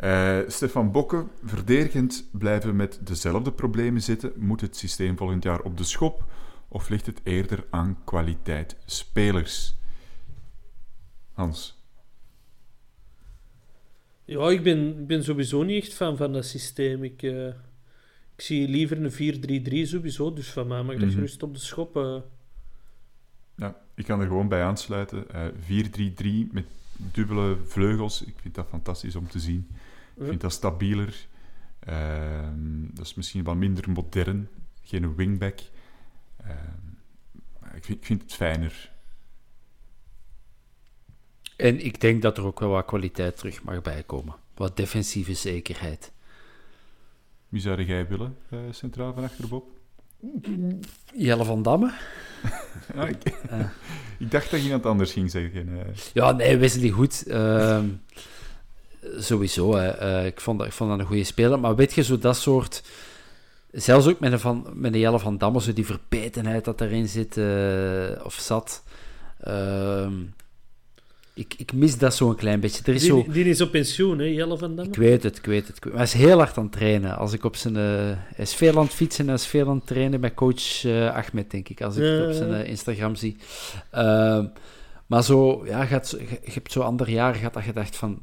Eh, Stefan Bokke, verdedigend blijven we met dezelfde problemen zitten. Moet het systeem volgend jaar op de schop? Of ligt het eerder aan kwaliteit spelers? Hans?
Ja, ik ben, ik ben sowieso niet echt fan van dat systeem. Ik, eh, ik zie liever een 4-3-3 sowieso, dus van mij mag dat
Mhm.
gerust op de schop. eh.
Ja, Ik kan er gewoon bij aansluiten. Eh 4-3-3 met dubbele vleugels. Ik vind dat fantastisch om te zien. Ik vind dat stabieler. Ehm, dat is misschien wel minder modern. Geen wingback. Ehm, ik, vind, ik vind het fijner.
En ik denk dat er ook wel wat kwaliteit terug mag bijkomen. Wat defensieve zekerheid.
Wie zou jij willen, eh, centraal van achter Bob?
Jelle van Damme? [LAUGHS]
Ah, ik, [LAUGHS] ik dacht dat je iemand anders ging zeggen. eh.
Ja, nee, Wesley goed. Sowieso. Hè. Eh, ik, vond dat, ik vond dat een goede speler. Maar weet je, zo dat soort... Zelfs ook met een, van, met een Jelle van Damme, zo die verbetenheid dat erin zit, eh, of zat. Ehm, ik, ik mis dat zo een klein beetje. Er is zo...
Die, die is op pensioen, hè, Jelle van Damme?
Ik weet het, ik weet het. Maar hij is heel hard aan het trainen. Als ik op zijn... eh, hij is veel aan het fietsen en hij is veel aan het trainen bij coach Ahmed, denk ik. Als ik het op zijn Instagram zie. Ehm, maar zo... Ja, gaat, je, je hebt zo ander jaar gehad dat je dacht van...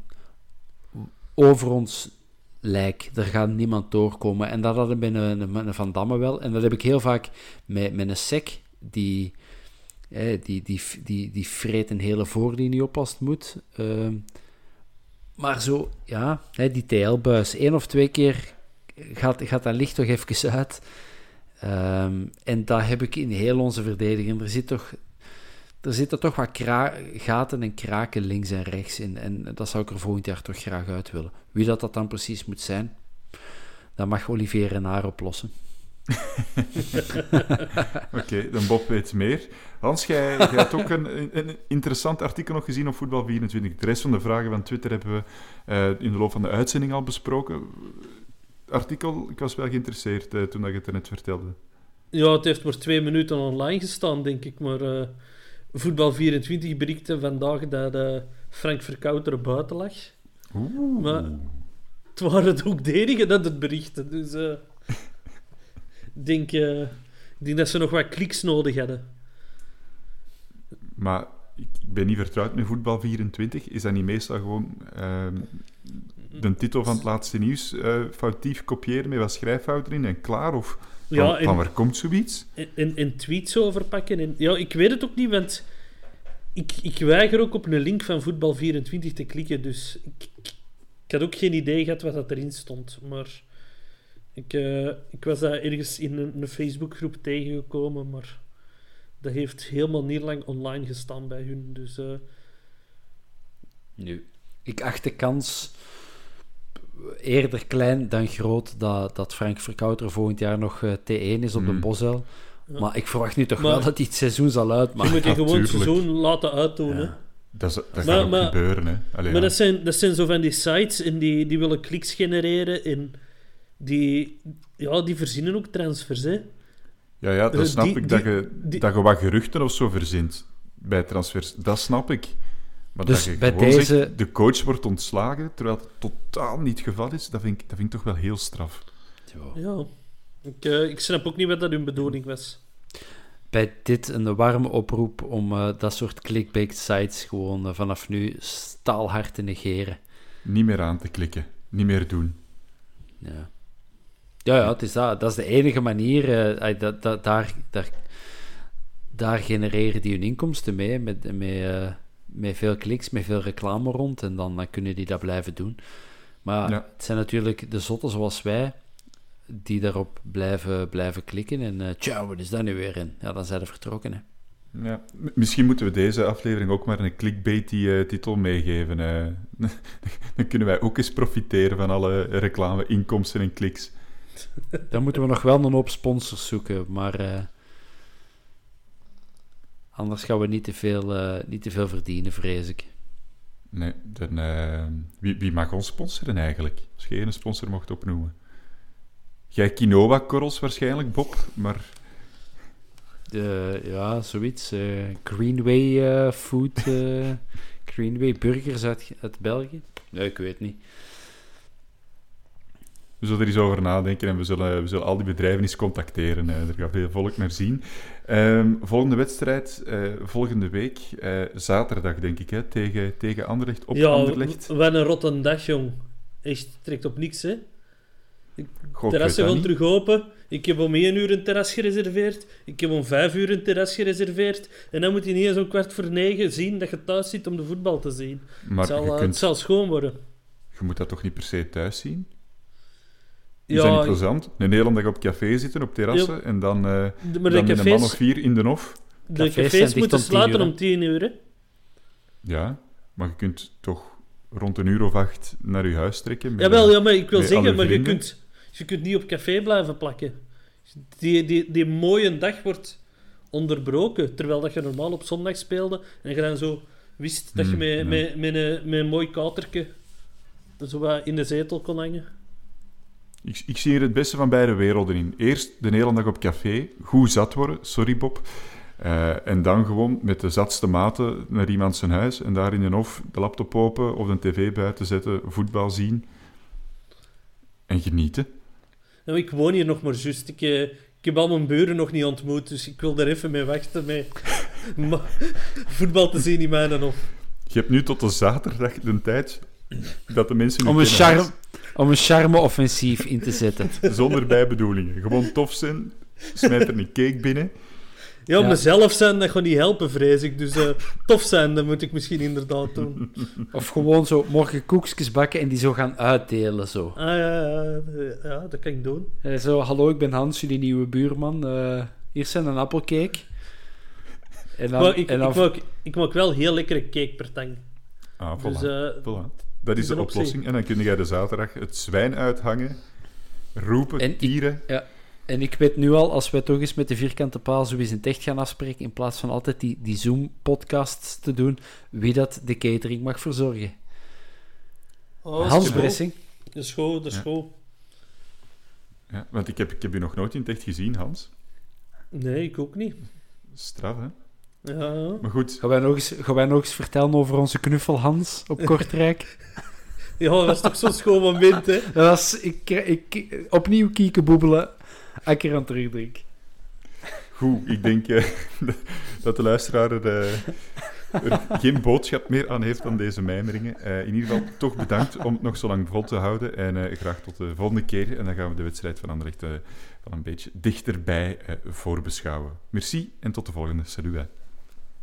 Over ons lijk, er gaat niemand doorkomen. En dat hadden een, een Van Damme wel. En dat heb ik heel vaak met, met een sec die... die, die, die, die vreet een hele voorlinie op als het moet. Ehm, maar zo, ja, die TL-buis. of twee keer gaat, gaat dat licht toch even uit. Ehm, en dat heb ik in heel onze verdediging. Er, zit toch, er zitten toch wat kra- gaten en kraken links en rechts in. En dat zou ik er volgend jaar toch graag uit willen. Wie dat, dat dan precies moet zijn, dat mag Olivier Renard oplossen. [LAUGHS]
Oké, dan Bob weet meer. Hans, jij, jij hebt ook een, een, interessant artikel nog gezien op Voetbal24. De rest van de vragen van Twitter hebben we eh, in de loop van de uitzending al besproken. Artikel, ik was wel geïnteresseerd eh, toen dat je het er net vertelde.
Ja, het heeft maar twee minuten online gestaan, denk ik. Maar eh, Voetbal24 berichtte vandaag dat eh, Frank Verkouter buiten lag.
Oeh.
Maar het waren ook de enigen dat het berichten. Dus eh, ik denk, eh, ik denk dat ze nog wat kliks nodig hadden.
Maar ik, ben niet vertrouwd met Voetbal24. Is dat niet meestal gewoon ehm, de titel van het laatste nieuws foutief kopiëren met wat schrijffouten in en klaar? Of van,
Ja,
van waar komt zoiets?
in, in, in tweets overpakken. En, ja, ik weet het ook niet, want ik, ik weiger ook op een link van Voetbal24 te klikken. Dus ik, ik, ik had ook geen idee gehad wat dat erin stond. Maar ik, eh, ik was daar ergens in een, een Facebookgroep tegengekomen, maar dat heeft helemaal niet lang online gestaan bij hun. Dus eh,
Nu, ik acht de kans eerder klein dan groot dat, dat Frank Verkouter volgend jaar nog eh, T1 is op de
Hmm.
Bosel. Maar ik verwacht nu toch
Maar-
wel dat hij het seizoen zal
je
uitmaken.
moet je gewoon het seizoen laten uitdoen. Hè.
Dat, is, dat
Maar-
gaat ook gebeuren, hè? Allee,
Maar
ja.
dat zijn, dat zijn zo van die sites en die, die willen kliks genereren en die, ja, die verzinnen ook transfers. Hè.
Ja, ja, dat
Eh,
snap
die-
ik. Dat je,
die-
dat je wat geruchten of zo verzint bij transfers. Dat snap ik. Maar
Dus
dat je
bij deze-
zegt, de coach wordt ontslagen, terwijl het totaal niet het geval is, dat vind ik, dat vind ik toch wel heel straf.
Ja.
Ja. Ik, eh, ik snap ook niet wat dat hun bedoeling was.
Bij dit een warme oproep om eh, dat soort clickbait sites gewoon eh, vanaf nu staalhard te negeren.
Niet meer aan te klikken. Niet meer doen.
Ja, ja, ja het is dat. dat is de enige manier. dat, dat, daar, daar, daar genereren die hun inkomsten mee, met, met, eh, met veel kliks, met veel reclame rond. En dan, dan kunnen die dat blijven doen. Maar
Ja.
het zijn natuurlijk de zotten zoals wij, die daarop blijven, blijven klikken. En uh, tja, wat is dat nu weer in? Ja, dan zijn ze vertrokken. Hè.
Ja. Misschien moeten we deze aflevering ook maar een clickbait-titel meegeven. eh. [LAUGHS] Dan kunnen wij ook eens profiteren van alle reclame, inkomsten en kliks.
Dan moeten we nog wel een hoop sponsors zoeken, maar eh, anders gaan we niet te veel, eh, niet te veel verdienen, vrees ik.
Nee, dan, eh, wie, wie mag ons sponsoren eigenlijk? Als je een sponsor mocht opnoemen. Jij quinoa-korrels waarschijnlijk, Bob, maar...
De, ja, zoiets. eh, Greenway Food, [LAUGHS] Greenway Burgers uit, uit België? Nee, ik weet niet.
We zullen er eens over nadenken en we zullen, we zullen al die bedrijven eens contacteren. Er gaat veel volk naar zien. Ehm, volgende wedstrijd, eh, volgende week, eh, zaterdag denk ik, hè, tegen, tegen Anderlecht op
ja,
Anderlecht.
w- wat een rotte dag, jong. Echt, trekt op niks, hè.
Goh, ik
Terrassen gaan terug open. Ik heb om één uur een terras gereserveerd. Ik heb om vijf uur een terras gereserveerd. En dan moet je niet eens om kwart voor negen zien dat je thuis zit om de voetbal te zien.
Maar
het, zal, eh,
kunt,
het zal schoon worden.
je moet dat toch niet per se thuis zien? Is
Ja,
dat niet plezant? Een hele dag op café zitten, op terrassen, en dan, eh
de- maar
dan
de
met een man of vier in de hof?
de
Cafés
moeten
om
sluiten om tien uur. Hè?
Ja, maar je kunt toch rond een uur of acht naar je huis trekken? met,
Jawel, ja, maar ik wil zeggen, maar je kunt, je kunt niet op café blijven plakken. Die, die, die mooie dag wordt onderbroken, terwijl dat je normaal op zondag speelde en je dan zo wist dat je
Hmm,
met,
ja.
met, met, een, met een mooi katertje zo wat in de zetel kon hangen.
Ik, ik zie hier het beste van beide werelden in. Eerst de hele dag op café, goed zat worden, sorry Bob. Eh, en dan gewoon met de zatste maten naar iemand zijn huis en daar in de hof de laptop open of de tv buiten zetten, voetbal zien en genieten.
Nou, ik woon hier nog maar juist. Ik, eh, ik heb al mijn buren nog niet ontmoet, dus ik wil er even mee wachten met [LAUGHS] voetbal te zien in mijn hof.
Je hebt nu tot de zaterdag de tijd dat de mensen
Om een, charme, om een charme-offensief in te zetten. [LAUGHS]
zonder bijbedoelingen. Gewoon tof zijn, smijt er een cake binnen.
Ja,
Ja.
mezelf zijn, dat gaat niet helpen, vrees ik. Dus eh, tof zijn, dat moet ik misschien inderdaad doen.
Of gewoon zo morgen koekjes bakken en die zo gaan uitdelen. Zo.
Ah, ja, ja, ja, ja, dat kan ik doen.
Eh, zo, hallo, ik ben Hans, jullie nieuwe buurman. Eh, hier zijn een appelcake. En dan,
maar ik,
en dan
ik, maak, ik maak wel heel lekkere cake per tang.
Ah, voilà.
Dus,
voilà. Dat is de oplossing. En dan kun jij de zaterdag het zwijn uithangen, roepen,
En ik-
tieren.
Ja. En ik weet nu al, als wij toch eens met de vierkante paal zo eens in het echt gaan afspreken, in plaats van altijd die, die Zoom-podcasts te doen, wie dat de catering mag verzorgen.
Oh,
Hans. Bressing.
Is goed, dat is
Ja. want ik heb, ik heb je nog nooit in het echt gezien, Hans.
Nee, ik ook niet.
Straf, hè?
Ja.
Maar goed,
Gaan wij, nog eens, gaan wij nog eens vertellen over onze knuffel Hans op [LAUGHS] Kortrijk?
ja, dat is toch zo'n schoon moment, hè?
Dat was, ik, ik, opnieuw kieken boebelen, als ik er aan terugdrink.
goed. Ik denk eh, [LAUGHS] dat de luisteraar er, eh, er geen boodschap meer aan heeft dan deze mijmeringen. Eh, in ieder geval, toch bedankt om het nog zo lang vol te houden. En eh, graag tot de volgende keer. En dan gaan we de wedstrijd van Anderlecht eh, van een beetje dichterbij eh, voorbeschouwen. Merci en tot de volgende. Salut.